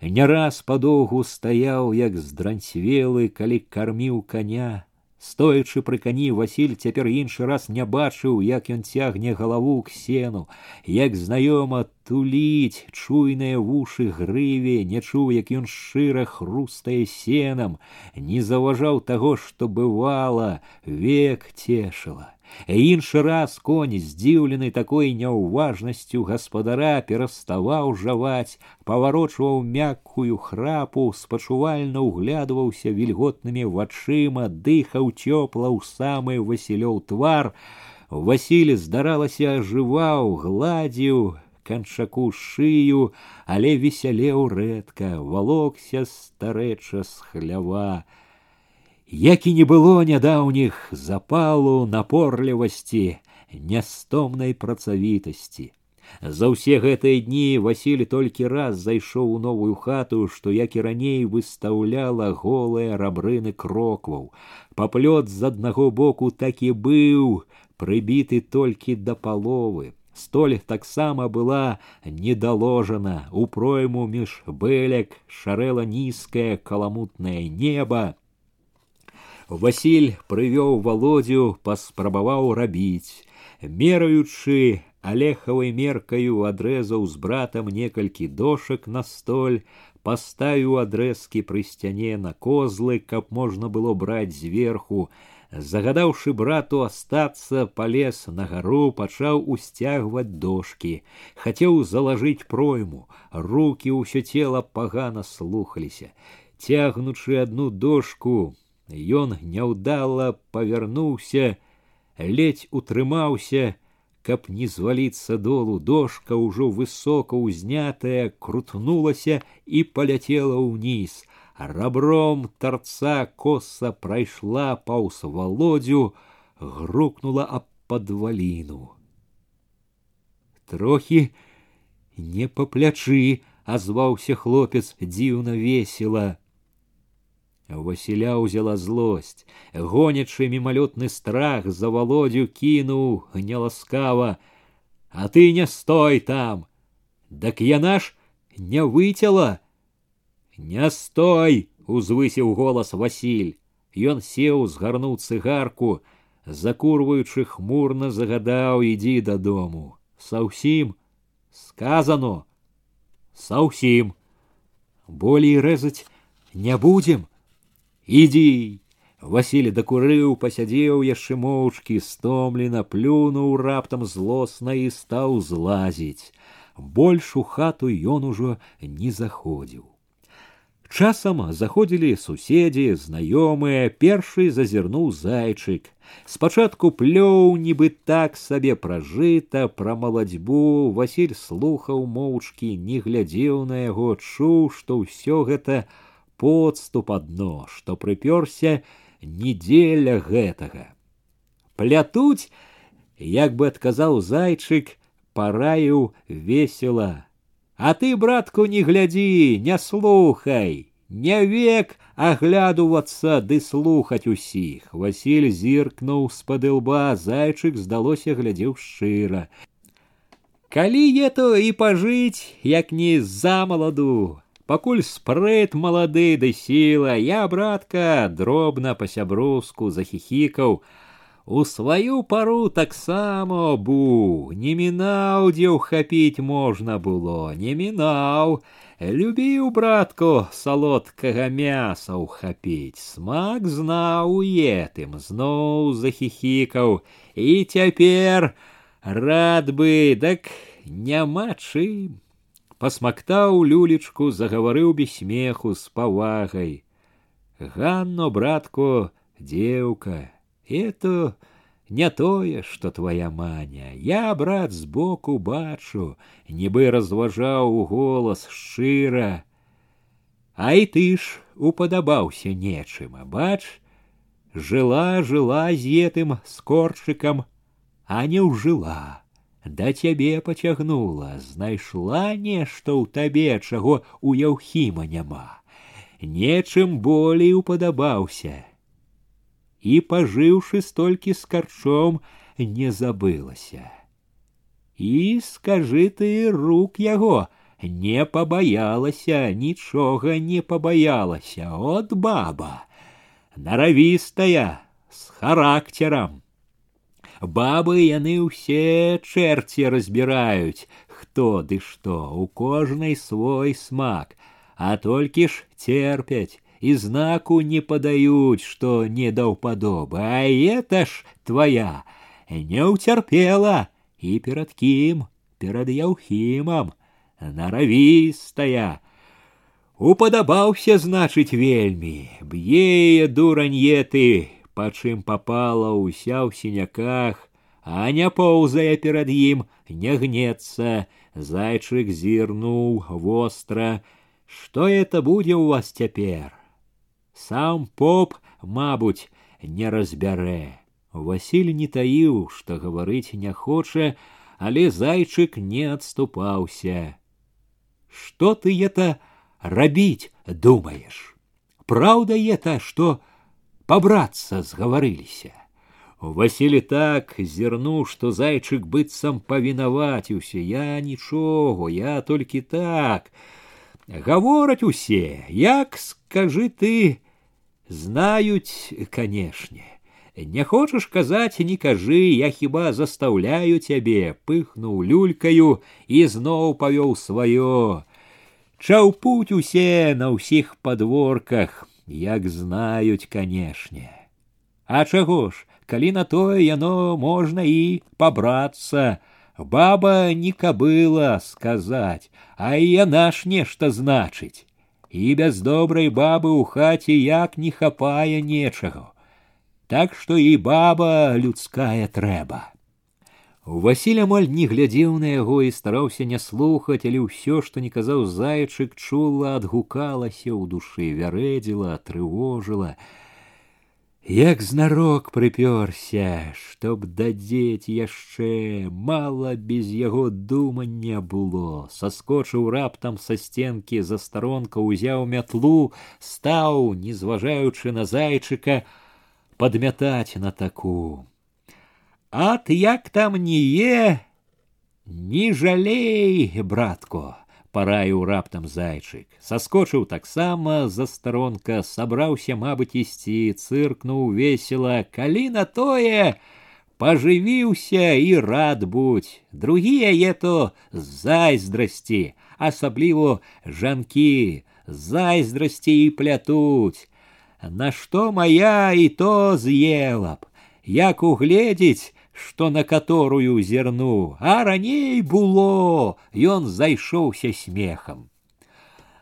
S1: Не раз падоўгу стаяў, як здранцвелы, калі карміў коня. Стоячы пры кані Васіль цяпер іншы раз не бачыў, як ён цягне галаву к сену, як знаёма туліць чуйныя вушы грыве, не чуў, як ён шчыра хрустае сенам, не заўважаў таго, што бывала, век цешыла. Іншы раз конь, здзіўлены такой няўважнасцю гаспадара, пераставаў жаваць, паварочваў мяккую храпу, спачувальна ўглядваўся вільготнымі вачыма, дыхаў цёпла ў самы Васілёў твар. Васіль, здаралася, ажываў, гладзіў, канчаку шыю, але весялеў рэдка, валокся старэча з хлява як і не было нядаўніх запалу напорлівасці нястомнай працавітасці за ўсе гэтыя дні васіль толькі раз зайшоў у новую хату што як і раней выстаўляла голыя рабрыны крокваў паплёт з аднаго боку так і быў прыбіты толькі да паловы столь таксама была недаложана у пройму між бэлек шарэла нізкае каламутнае неба Васіль прывёў володю паспрабаваў рабіць мераючы алехавай меркаю адрэзаў з братам некалькі дошак на столь паставіў адрэзкі пры сцяне на козлы каб можна было браць зверху загадаўшы брату астацца палез на гару пачаў усцягваць дошки хацеў залажыць пройму руки ўсё цела пагана слухаліся цягнучы одну дошку Ён няўдала павярнуўся, ледзь утрымаўся, каб не зваліцца долу дошка ўжо высока ўзнятая крутнулася і паляцела ўніз рабром тарца коса прайшла паўз володю грукнула аб падваліну трохі не па плячы азваўся хлопец дзіўна весела Васіля ўзяла злосць, гонячы мімалётны страх за володю кінуў неласкава, А ты не стой там. Дак яна ж не выцяла. Не стой, узвысіў голас Васіль. Ён сеў, згарнуў цыгарку, закурваючы хмурна загадаў ідзі дадому. Саўсім сказано, Саўсім. Болей рэзаць не будзем. Иди, Васіль дакурыў, пасядзеў яшчэ моўчкі, стомлена, плюнуў раптам злосна і стаў злазіць. Больш у хату ён ужо не заходзіў. Часам заходзілі суседзі, знаёмыя, першы зазірнуў зайчык. Спачатку плёў, нібы так сабе пражыта, пра маладзьбу Васіль слухаў моўчкі, не глядзеў на яго, чуў, што ўсё гэта подступ адно, што прыпёрся недзеля гэтага. Плятуць, як бы адказаў зайчык, параіў весела а ты, братку, не гляди, не слухай, не век аглядувацца ды слухаць усіх. Васіль зіркнуў з-пад лба, зайчык здалося глядзеў шчыра. Калі ето і пажыць, як не за маладу, пакуль спрэт малады ды сіла, я, братка, дробна па-сяброўску захіхікаў, у сваю пару таксама бу, не мінаў, дзе ўхапіць можна было, не мінаў. Любіў, братку, салодкага мяса ўхапіць, смак знаў етым, зноў захіхікаў, і цяпер рад бы, дак няма чым. Пасмактаў люлечку, загаварыў без смеху з павагай. Ганно, братку, дзеўка, это не тое, что твоя маня. Я, брат, сбоку бачу, нібы разважаў голас шчыра. А і ты ж упадабаўся нечым, бач, жила, жила з етым скорчыкам, а не ўжыла. Да цябе пацягнула, знайшла нешта ў табе, чаго у яўхіма няма. Нечым болей упадабаўся і пажыўшы столькі з карчом не забылася. І скажы ты рук яго не пабаялася, нічога не пабаялася, от баба, наравістая, з характарам. Бабы яны ўсе чэрці разбіраюць, хто ды што, у кожнай свой смак, а толькі ж терпяць и знаку не подают, что не даўпадобы, а это ж твоя не ўцярпела і перад кім, перад яўхімам, наравістая. Упадабаўся, значыць, вельмі, б'е дуранье ты, па чым попала ўся ў сіняках, а не поўзае перад ім, не гнецца, зайчык зірнуў востра. Што это будзе ў вас цяпер? сам поп, мабуть, не разбярэ. Васіль не таіў, што гаварыць не хоча, але зайчык не адступаўся. Што ты это рабіць думаеш? Праўда это, што пабрацца згаварыліся. Васілі так зірнуў, што зайчык быццам павінаваціўся, я нічого, я толькі так. Гавораць усе, як скажы ты, знаюць канешне не хочаш казаць не кажы я хіба застаўляю цябе пыхнуў люлькаю і зноў павёў сваё чаўпуць усе на ўсіх падворках як знаюць канешне а чаго ж калі на тое яно можна і пабрацца баба не кабыла сказаць а і яна ж нешта значыць і без добрай бабы ў хаце як не хапае нечаго. Так што і баба людская трэба. Васіль амаль не глядзеў на яго і стараўся не слухаць, але ўсё, што не казаў зайчык, чула, адгукалася ў душы, вярэдзіла, трывожыла, Як знарок прыпёрся, чтоб дадзець яшчэ, мала без яго думання было, саскочыў раптам са сценкі за старонка узяў мятлу, стаў, не зважаючы на зайчыка, падмятаць на таку. Ат як там не е, не жалей, братко, параіў раптам зайчык саскочыў таксама за старонка сабраўся мабыць ісці цыркнуў весела калі на тое пажывіўся і рад будь другія ето зайздрасці асабліва жанкі зайздрасці і плятуць на што моя і то з'ела б, як угледзець, што на каторую зірну, а раней было, ён зайшоўся смехам.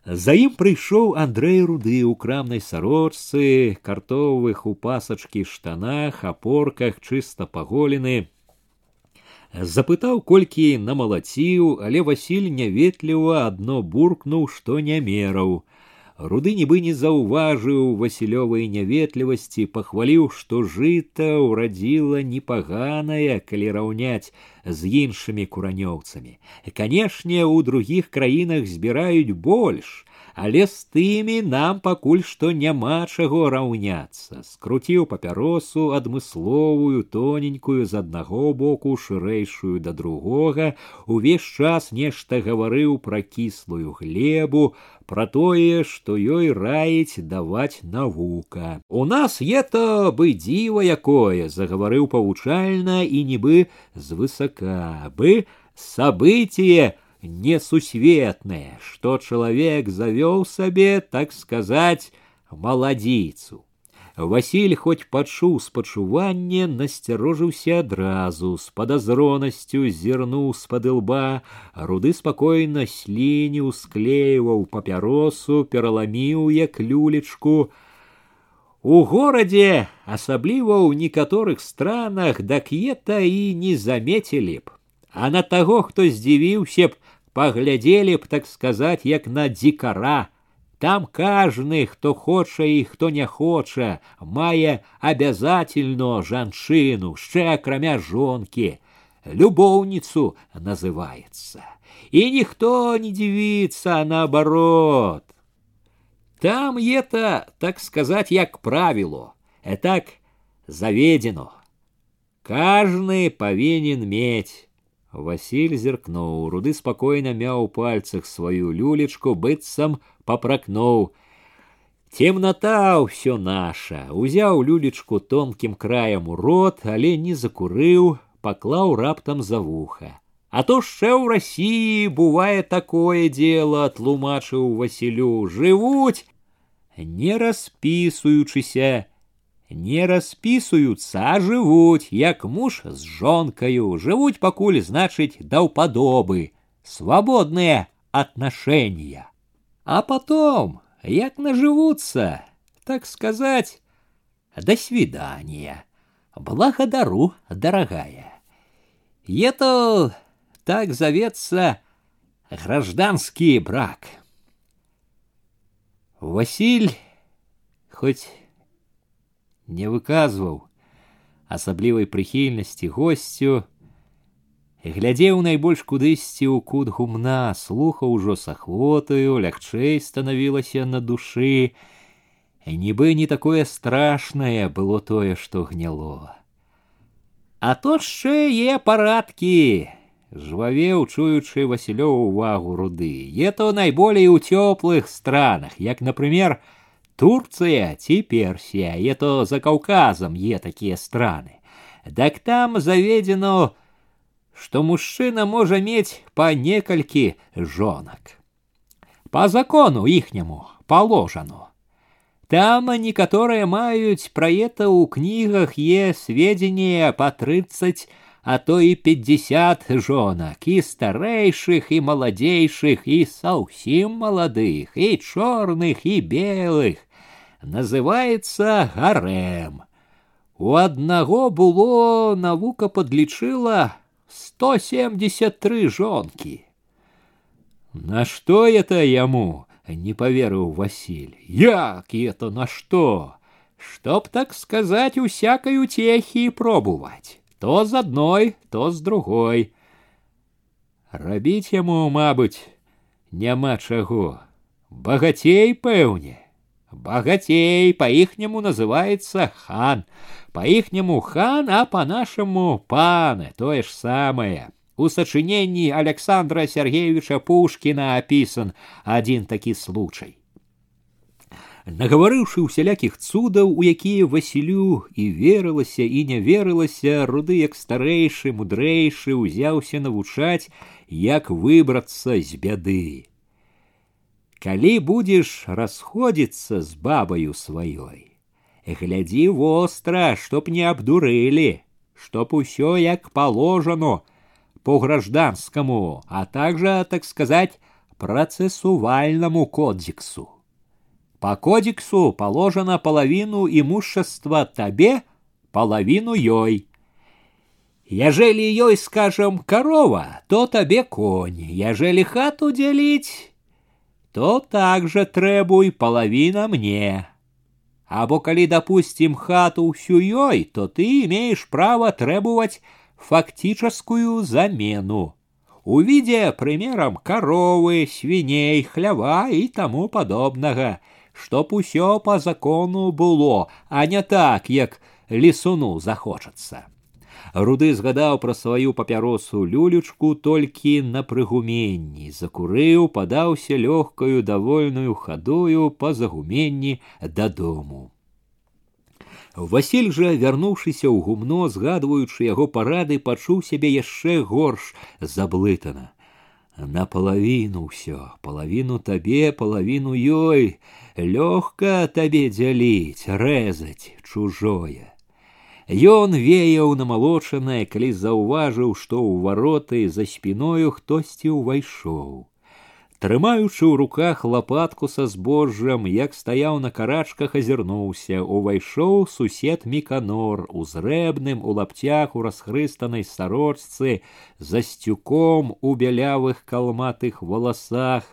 S1: За ім прыйшоў Андрэй руды ў крамнай сарочцы, картовых у пасачкі штанах, апорках чыста паголены. Запытаў, колькі намалаціў, але Васіль няветліва адно буркнуў, што не мераў. Руды нібы не заўважыў васілёвай няветлівасці, пахваліў, што жыта ўрадзіла непаганае, калі раўняць з іншымі куранёўцамі. Канешне, у другіх краінах збіраюць больш, але з тымі нам пакуль што няма чаго раўняцца. Скруціў папяросу адмысловую тоненькую з аднаго боку шырэйшую да другога увесь час нешта гаварыў пра кіслую глебу пра тое што ёй раіць даваць навука. У нас ето бы дзіва якое загаварыў павучальна і нібы звысака бы сабытие несусветное, что человек завел себе, так сказать, маладзіцу. Васіль хоць пачуў спачуванне, насцярожыўся адразу, з падазронасцю зірнуў з-пад лба, руды спакойна слініў, склеіваў папяросу, пераламіў як люлечку. У горадзе, асабліва ў некаторых странах, дак'ета і не заметілі б. А на таго, хто здзівіўся б, паглядзелі б так сказаць як на дзікара там кажны хто хоча і хто не хоча мае абязательно жанчыну шчэ акрамя жонкі любоўніцу называется і ніхто не дзівіцца наоборот там это так сказать як правіло э так заведено кажны павінен мець Васіль зіркнуў, руды спакойна мяў у пальцах сваю люлечку, быццам папракнуў. Темнота ўсё наша, узяў люлечку тонкім краем у рот, але не закурыў, паклаў раптам за вуха. А то шчэ ў рассіі бывае такое дело, тлумачыў Васілю, жывуць, не распісуючыся, не распісуюцца, а жывуць, як муж з жонкаю, жывуць пакуль значыць даўпадобы, свабодныя отношения. А потом, як наживутся, так сказать, до свидания. Благодару, дорогая. Это так зовется гражданский брак. Василь хоть не выказваў асаблівай прыхільнасці госцю, глядзеў найбольш кудысьці ў кут гумна, слухаў ужо с ахвотаю, лягчэй станавілася на душы, нібы не такое страшнае было тое, што гняло. А то яшчэ е парадкі, жвавеў чуючы Васілёў увагу руды. Е то найболей у цёплых странах, як, например, Турция ці Персия, это за Кавказом е такие страны. Так там заведено, что мужчына можа мець па некалькі жонак. По закону ихнему положено. Там некаторыя маюць пра это ў кнігах е сведзенне па тридцать, а то і пятьдесят жонак, і старэйшых і маладзейшых, і саўсім маладых, і чорных і белых, называется гарем. У аднаго было навука подлічыла 173 жонкі. На что это яму? не поверыў Василь. Як это на что? Чтоб так сказать усякой утехи пробовать. То з одной, то з другой. Рабіць яму, мабыць, няма чаго. Багацей пэўне. Богатей по-ихнему называется хан. По-ихнему хан, а по-нашему паны, то ж самое. У сочинении Александра Сергеевича Пушкина описан один такі случай. Нагаварыўшы усялякіх цудаў, у якія Васілю і верылася і не верылася, руды як старэйшы, мудрэйшы ўзяўся навучаць, як выбрацца з бяды. калі будзеш расходзіцца з бабаю сваёй глядзі востра чтоб не абдурылі чтоб усё як положено по гражданскому а также так сказать процессуальному кодексу по кодексу положено половину имущества табе половину ёй Ежели ёй скажем корова то табе конь ежели хату делить то также требуй половина мне Або калі допустим хату всю ёй, то ты имеешь право требовать фактическую замену. Увидя примером коровы, свиней, хлява и тому подобного, чтоб усё по закону было, а не так, як лесуну захочется Руды згадаў пра сваю папяросу люлючку толькі на прыгуменні, закурыў, падаўся лёгкаю давольную хадою па загуменні дадому. Васіль жа, вярнуўшыся ў гумно, згадваючы яго парады, пачуў сябе яшчэ горш заблытана. Напалавіну ўсё, палавіну табе, палавіну ёй, лёгка табе дзяліць, рэзаць чужое. Ён веяў намалочанае, калі заўважыў, што ў вароты за спіною хтосьці ўвайшоў. Трымаючы ў руках лапатку са збожжам, як стаяў на карачках, азірнуўся, увайшоў сусед міканор, узрэбным у лапцях у расхрыстанай сарочцы, за сцюком у бялявых калматых валасах.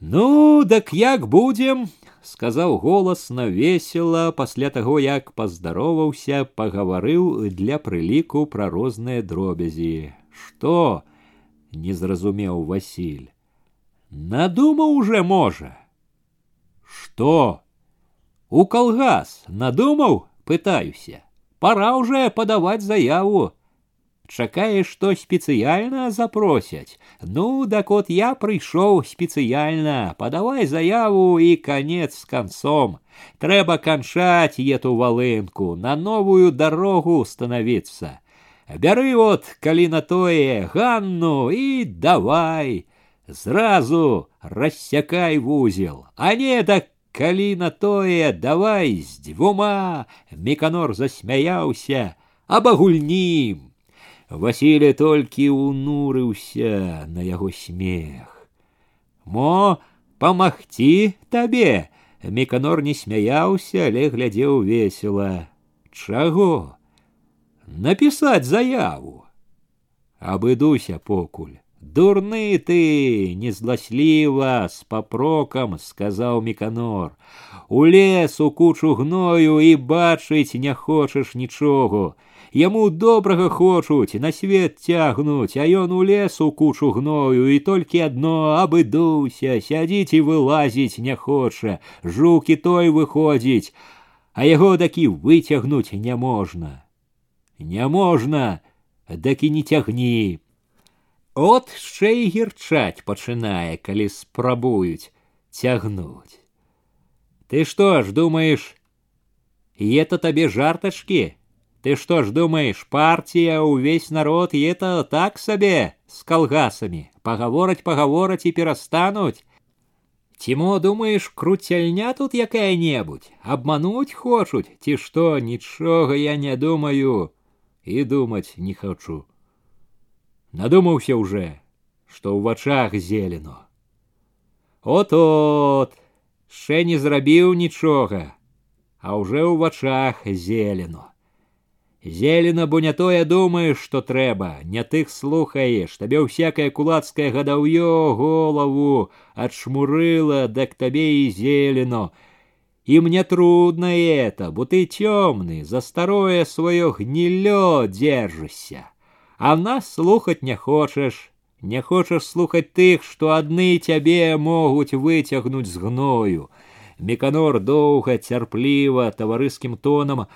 S1: Ну, дак як будзем, сказаў голасна весела пасля таго як паздароваўся пагаварыў для прыліку пра розныя дробязі што не зразумеў василь надумаў уже можа что у калгас надумаў пытаюся пора уже падаваць заяву Чакаеш, што спецыяльна запросяць. Ну, дак от я прыйшоў спецыяльна, падавай заяву і конец з канцом. Трэба канчаць ету валынку, на новую дарогу становіцца. Бяры вот, калі на тое ганну і давай. Зразу рассякай вузел, а не так калі на тое давай з дзвюма меканор засмяяўся абагульнім Васілі толькі ўнурыўся на яго смех. Мо памагці табе. Меканор не смяяўся, але глядзеў весела. Чаго? Напісаць заяву. Абыдуся покуль. Дурны ты, незласліва, з папрокам, сказаў Меканор. У лес у кучу гною і бачыць не хочаш нічого. Яму добрага хочуць, на свет цягнуць, а ён у лесу кучу гною і толькі адно абыдуся, сядзіць і вылазіць не хоча, жукі той выходзіць, а яго такі выцягнуць няможна. Няможна, дакі не цягні. От яшчэ і гірчаць пачынае, калі спрабуюць цягнуць. Ты што ж думаеш, это табе жартачкі? Ты что ж думаешь, партия, увесь народ, и это так себе с колгасами, поговорать поговорать и перестануть? Тимо, думаешь, крутельня тут якая-небудь, обмануть хочут, ті что, ничего я не думаю и думать не хочу. Надумаўся уже, что в вачах зелено. От-от, ще не зрабіў нічога, а уже ў вачах зелено. Зелена, бо не тое думаеш, што трэба, не тых слухаеш, табе всякое кулацкае гадаўё голову адшмурыла, дак табе і зелено. И мне трудно это, бо ты темный, за старое свое гнилё держишься. А нас слухать не хочешь, не хочешь слухать тых, что одни тебе могут вытягнуть з гною. Меканор доўга цярпліва таварыскім тонам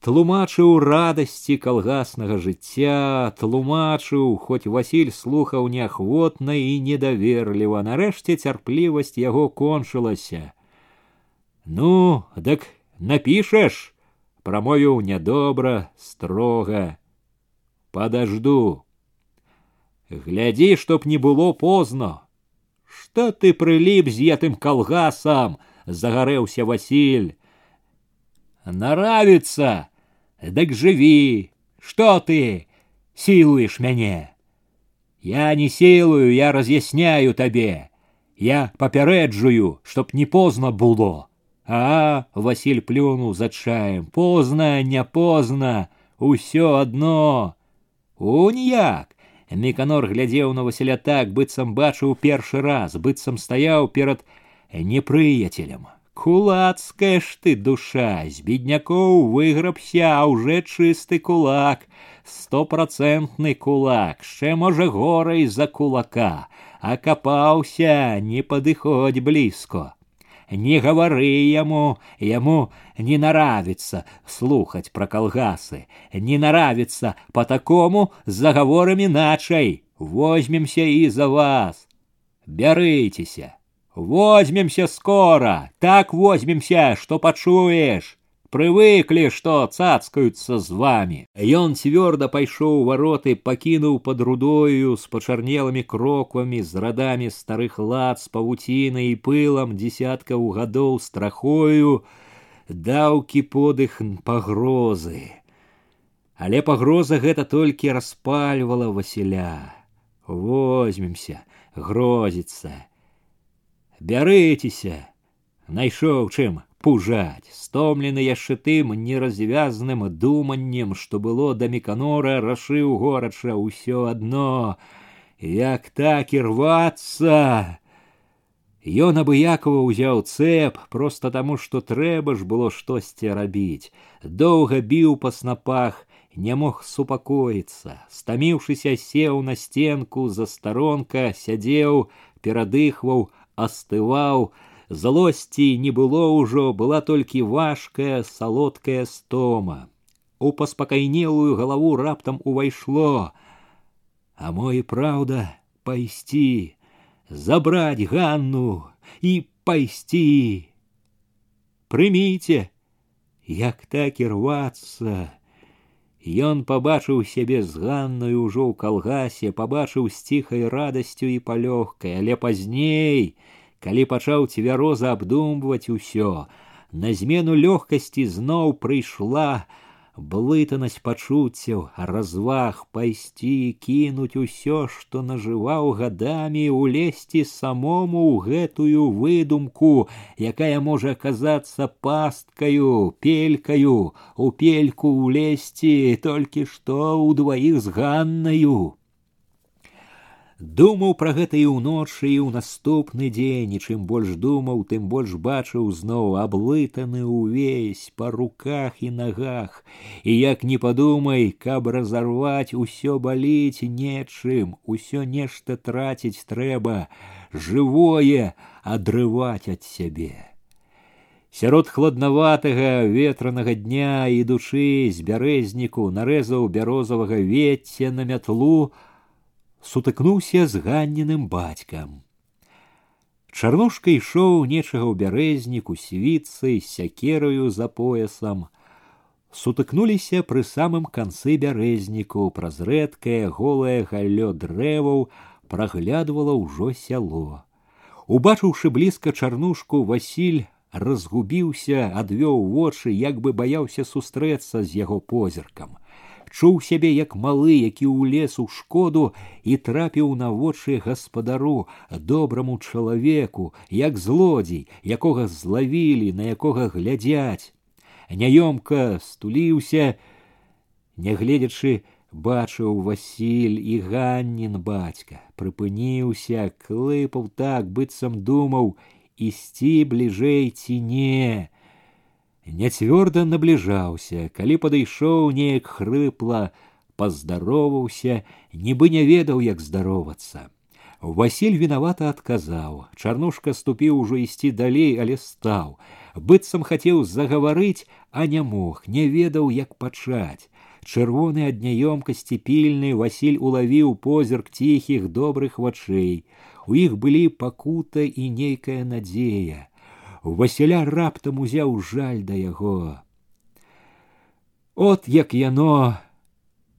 S1: тлумачыў радасці калгаснага жыцця, тлумачыў, хоць Васіль слухаў неахвотна і недаверліва, нарэшце цярплівасць яго кончылася. Ну, дык напішаш, прамовіў нядобра, строга. Падажду. Глядзі, чтоб не было позно. что ты прыліп з етым калгасам загарэўся Василь Наравится, дык живи. Что ты силуешь мяне я не силую я разъясняю табе я папярэджую чтоб не поздно было а Василь плюнул за чаем поздно не поздно усё одно уніяк Міканор глядзеў на Васіля так, быццам бачыў першы раз, быццам стаяў перад непрыяцелем. Кулацкая ж ты душа, з беднякоў выграбся, а уже чысты кулак, стопроцентны кулак, яшчэ можа горай за кулака, а капаўся, не падыходзь блізко. Не гавары яму, яму не наравится слухаць пра калгасы, не наравится по такому заговорам іначай, возьмемся і за вас. Бярыцеся. Возьмемся скоро, так возьмемся, что почуешь. Привыкли, что цацкаются з вами. Ён цвёрда пайшоў вароты, пакінуў под рудою с пачарнелымі кроквамі, з радамі старых лад з павуцінай і пылам дзесяткаў гадоў страхою, даўкі подых пагрозы. Але пагроза гэта толькі распальвала Васіля. Возьмемся, грозіцца бярыцеся найшоў чым пужаць стомлены яшчэ тым неразвязным думаннем што было да меканора рашыў горача ўсё адно як так і рвацца Ён абыякова ўзяў цэп проста таму, што трэба ж было штосьці рабіць. Доўга біў па снапах, не мог супакоіцца. Стаміўшыся сеў на стенку за старонка, сядзеў, перадыхваў, астываў, злосці не было ўжо, была толькі важкая салодкая стома. У паспакайнелую галаву раптам увайшло, А мо і праўда пайсці, забраць Ганну і пайсці. Прыміце, як так і рвацца. Ён пабачыў сябе з ганнаю ўжо ў калгасе, пабачыў з ціхай радасцю і палёгкай, але пазней, калі пачаў цвяроза абдумваць усё, на змену лёгкасці зноў прыйшла, блытанасць пачуццяў, разваг пайсці, кінуць усё, што нажываў гадамі, улезці самому ў гэтую выдумку, якая можа аказацца пасткаю, пелькаю, у пельку ўлезці толькі што ў дваіх з ганнаю. Думаў пра гэта і ўночы і ў наступны дзень, і чым больш думаў, тым больш бачыў зноў аблытаны ўвесь па руках і нагах. І як не падумай, каб разарваць усё баліць нечым, усё нешта траціць трэба, жывое адрываць ад сябе. Сярод хладнаватага ветранага дня, ідучы з бярэзніку, нарэзаў бярозавага вецця на мятлу, сутыкнуўся з ганненым бацькам. Чарнушка ішоў нечага ў бярэзніку свіцы сякераю за поясам. Сутыкнуліся пры самым канцы бярэзніку, праз рэдкае голае галлё дрэваў праглядвала ўжо сяло. Убачыўшы блізка чарнушку, Васіль разгубіўся, адвёў вочы, як бы баяўся сустрэцца з яго позіркам чуў сябе як малы, які ўлез у шкоду і трапіў на вочы гаспадару, добраму чалавеку, як злодзей, якога злавілі, на якога глядзяць. Няёмка стуліўся, нягледзячы, бачыў Васіль і ганнін бацька, прыпыніўся, клыпаў так, быццам думаў, ісці бліжэй ці не няцвёрда набліжаўся, калі падышоў неяк хрыпла, паздароваўся, нібы не ведаў, як здаровацца. Васіль вінавата адказаў. Чарнушка ступіў ужо ісці далей, але стаў. быццам хацеў загаварыць, а не мог, не ведаў, як пачаць. Чырвоны ад няёмкасці пільны Васіль улавіў позірк ціхіх добрых вачэй. У іх былі пакута і нейкая надзея. Васіля раптам узяў жаль да яго. От як яно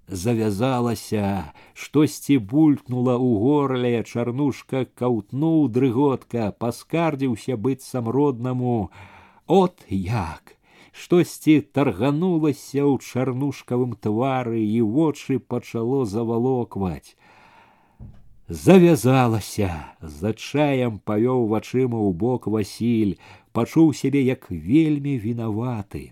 S1: завязалася, штосьці булькнула ў горле, чарнушка каўтнуў дрыготка, паскардзіўся быццам роднаму. От як! Штосьці тарганулася ў чарнушкавым твары і вочы пачало завалокваць. Завязалася, за чаем павёў вачыма ў бок Васіль, пачуў сябе як вельмі вінаваты.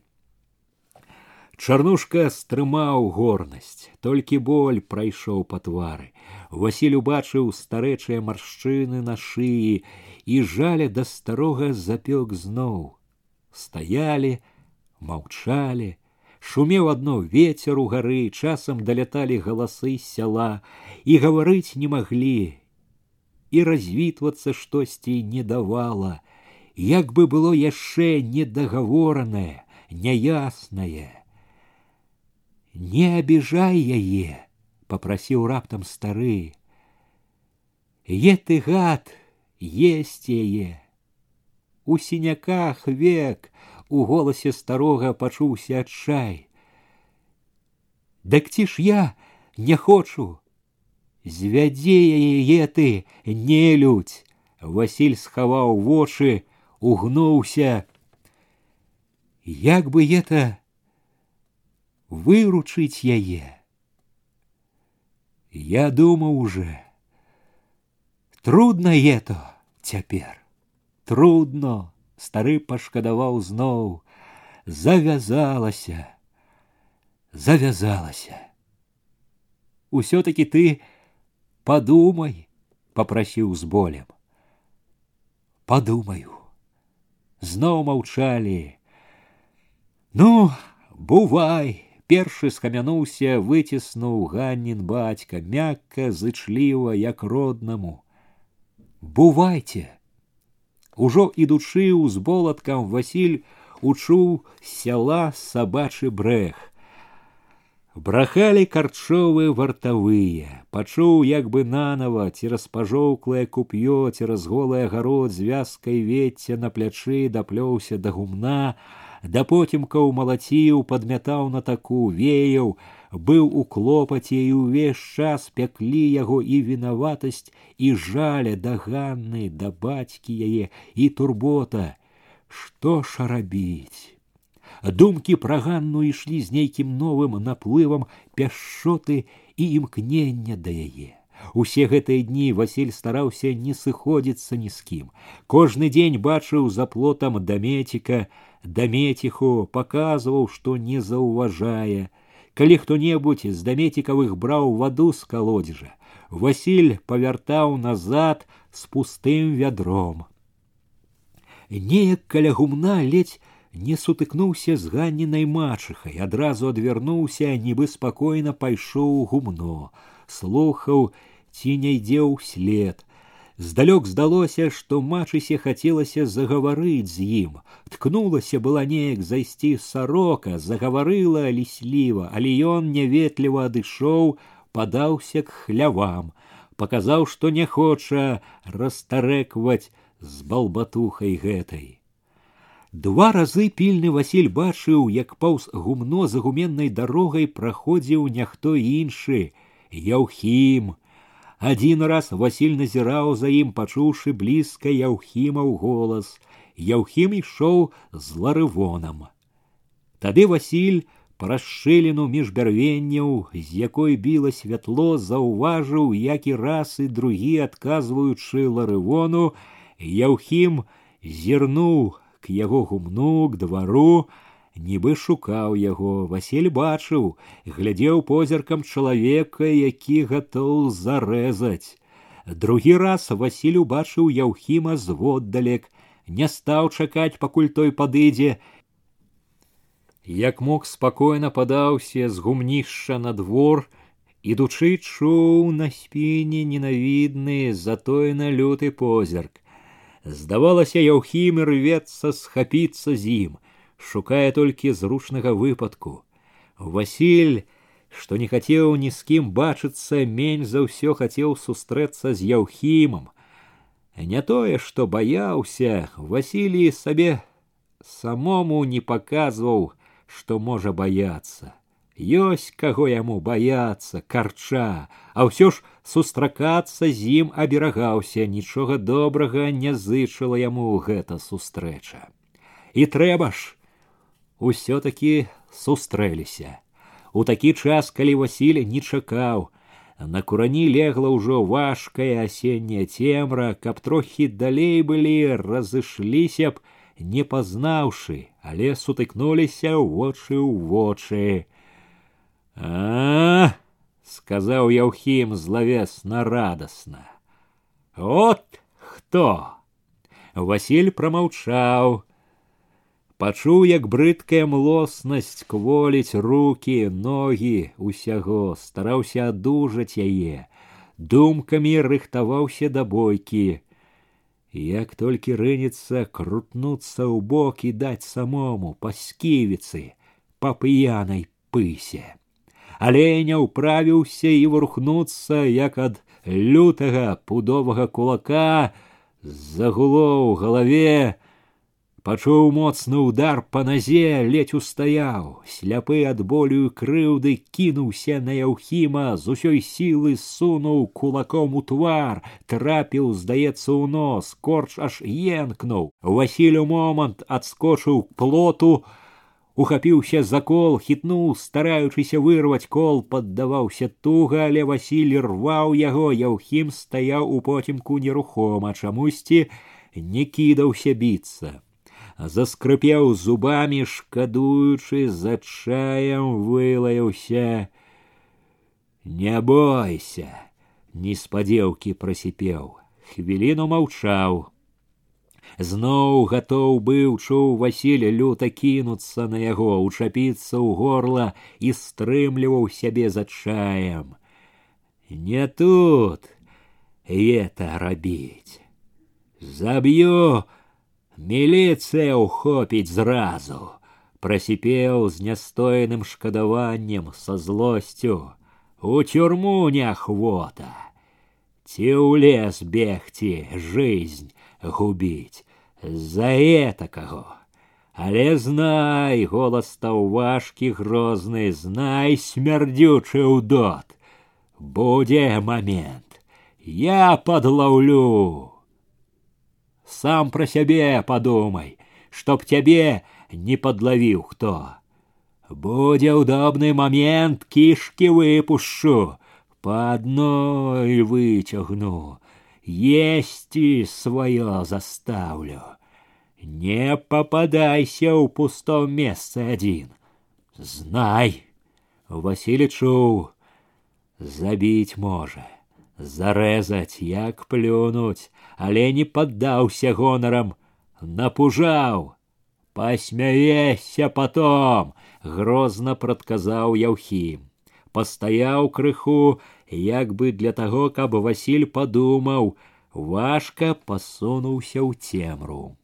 S1: Чарнушка стрымаў горнасць, толькі боль прайшоў па твары. Васіль убачыў старэчыя маршчыны на шыі і жаля да старога запёк зноў. Стаялі, маўчалі, шумеў адно ветер у гары, часам даляталі галасы сяла і гаварыць не маглі. І развітвацца штосьці не давала, як бы было яшчэ недагаворанае, няяснае. Не обижай яе, попросил раптам стары. Е ты гад, есть яе. У сіняках век у голасе старога пачуўся адчай. Дак ці ж я не хочу. Звядзе яе ты, не людь. Василь схаваў вочы, угнуўся. Як бы это выручыць яе. Я думаў уже, трудно это цяпер, трудно, стары пашкадаваў зноў, завязалася, завязалася. Усё-таки ты подумай, попросил с болем. Подумаю. Зноў маўчалі. Ну, бувай, першы схамянуўся выціснуў ганнін бацька мякка зычліва як роднаму бувайце ужо ідучы узболаткам васіль учуў сяла сабачы брэх брахалі карчовы вартавыя пачуў як бы нанова цераз пажоўклае куп'ё цераз голае гарод з вязкай вецця на плячы даплёўся да гумна да потемкаў малаціў падмятаў на таку веяў быў у клопаце і ўвесь час пяклі яго і вінаватасць і жаля да ганны да бацькі яе і турбота што ж рабіць думкі пра ганну ішлі з нейкім новым наплывам пяшчоты і імкнення да яе Усе гэтыя дні Васіль стараўся не сыходзіцца ні з кім. Кожны дзень бачыў за плотам дамеціка, дамеціху паказваў, што не заўважае. Калі хто-небудзь з дамецікавых браў ваду з калодзежа, Васіль павяртаў назад з пустым вядром. Неяк каля гумна ледзь не сутыкнуўся з ганненай мачыхай, адразу адвярнуўся, нібы спакойна пайшоў гумно, слухаў ці не ідзе ўслед. Здалёк здалося, што мачысе хацелася загаварыць з ім. Ткнулася была неяк зайсці сарока, загаварыла лісліва, але ён няветліва адышоў, падаўся к хлявам, паказаў, што не хоча растарэкваць з балбатухай гэтай. Два разы пільны Васіль бачыў, як паўз гумно за гуменнай дарогай праходзіў няхто іншы, Яўхім, один раз Василь назіраў за ім, пачуўшы блізка яўхімаў голас. Яўхім ішоў з ларывонам. Тады Васіль праз шчыліну між бярвенняў, з якой біла святло, заўважыў, як і раз і другі адказваючы ларывону, Яўхім зірнуў к яго гумну к двару, нібы шукаў яго васіль бачыў глядзеў позіркам чалавека які гатоў зарэзаць другі раз васіль убачыў яўхіма зводдалек не стаў чакаць пакуль той падыдзе як мог спакойна падаўся з гумнішча на двор ідучы чуў на спіне ненавідны затоена люты позірк здавалася яўхім рвецца схапіцца з ім шукае толькі зручнага выпадку. Васіль, што не хацеў ні з кім бачыцца, менш за ўсё хацеў сустрэцца з яўхімам. Не тое, што баяўся, Васілій сабе самому не паказваў, што можа баяцца. ёсць каго яму баяцца карча, а ўсё ж сустракацца з ім аберагаўся, нічога добрага не зычыла яму гэта сустрэча. І трэба ж, усё-таки сустрэліся. У такі час, калі Васіль не чакаў, на курані легла ўжо важкая асенняя цемра, каб трохі далей былі, разышліся б, не пазнаўшы, але сутыкнуліся ў вочы ў вочы. А, сказаў Яўхім злавесна радасна. Вот хто! Васіль прамаўчаў, пачуў, як брыдкая млоснасць кволіць руки, ногі усяго, стараўся адужаць яе, думкамі рыхтаваўся да бойкі. Як толькі рынецца крутнуцца ў бок і даць самому па сківіцы, па п'янай пысе але не ўправіўся і варухнуцца як ад лютага пудовага кулака загуло ў галаве пачуў моцны удар па назе ледзь устаяў сляпы ад болю крыўды кінуўся на яўхіма з усёй сілы сунуў кулаком у твар трапіў здаецца ў нос корч аж енкнуў васілю момант адскочыў плоту ухапіўся за кол хітнуў стараючыся вырваць кол паддаваўся туга але васіль рваў яго яўхім стаяў у потімку нерухома чамусьці не кідаўся біцца заскрыпеў зубамі шкадуючы за чаем вылаяўся не бойся неспадзеўкі прасіпеў хвіліну маўчаў зноў гатоў быў чуў васіля люта кінуцца на яго учапіцца ў горла і стрымліваў сябе за чаем не тут это рабіць заб'ю міліцыя ўхопіць зразу прасіпеў з нястоеным шкадаваннем са злосцю у тюрму неахвота ці ў лес бегці жизнь губіць за этакаго. Але знай, голас стаў важкі грозны, знай смярдзючы ўдот. Будзе момент. Я подлаўлю. Сам про сябе подумай, чтоб цябе не подлавіў хто. Будзе удобны момент кішки выпушчу, по адной выцягну, есці свое заставлю. Не попадайся ў пустом месцы адзін. Знай, Васілі чуў, забіць можа, зарэзаць, як плюнуць, але не паддаўся гонарам, напужаў. Пасмяешся потом, грозна прадказаў Яўхім. Пастаяў крыху, як бы для таго, каб Васіль падумаў, важка пасунуўся ў цемру.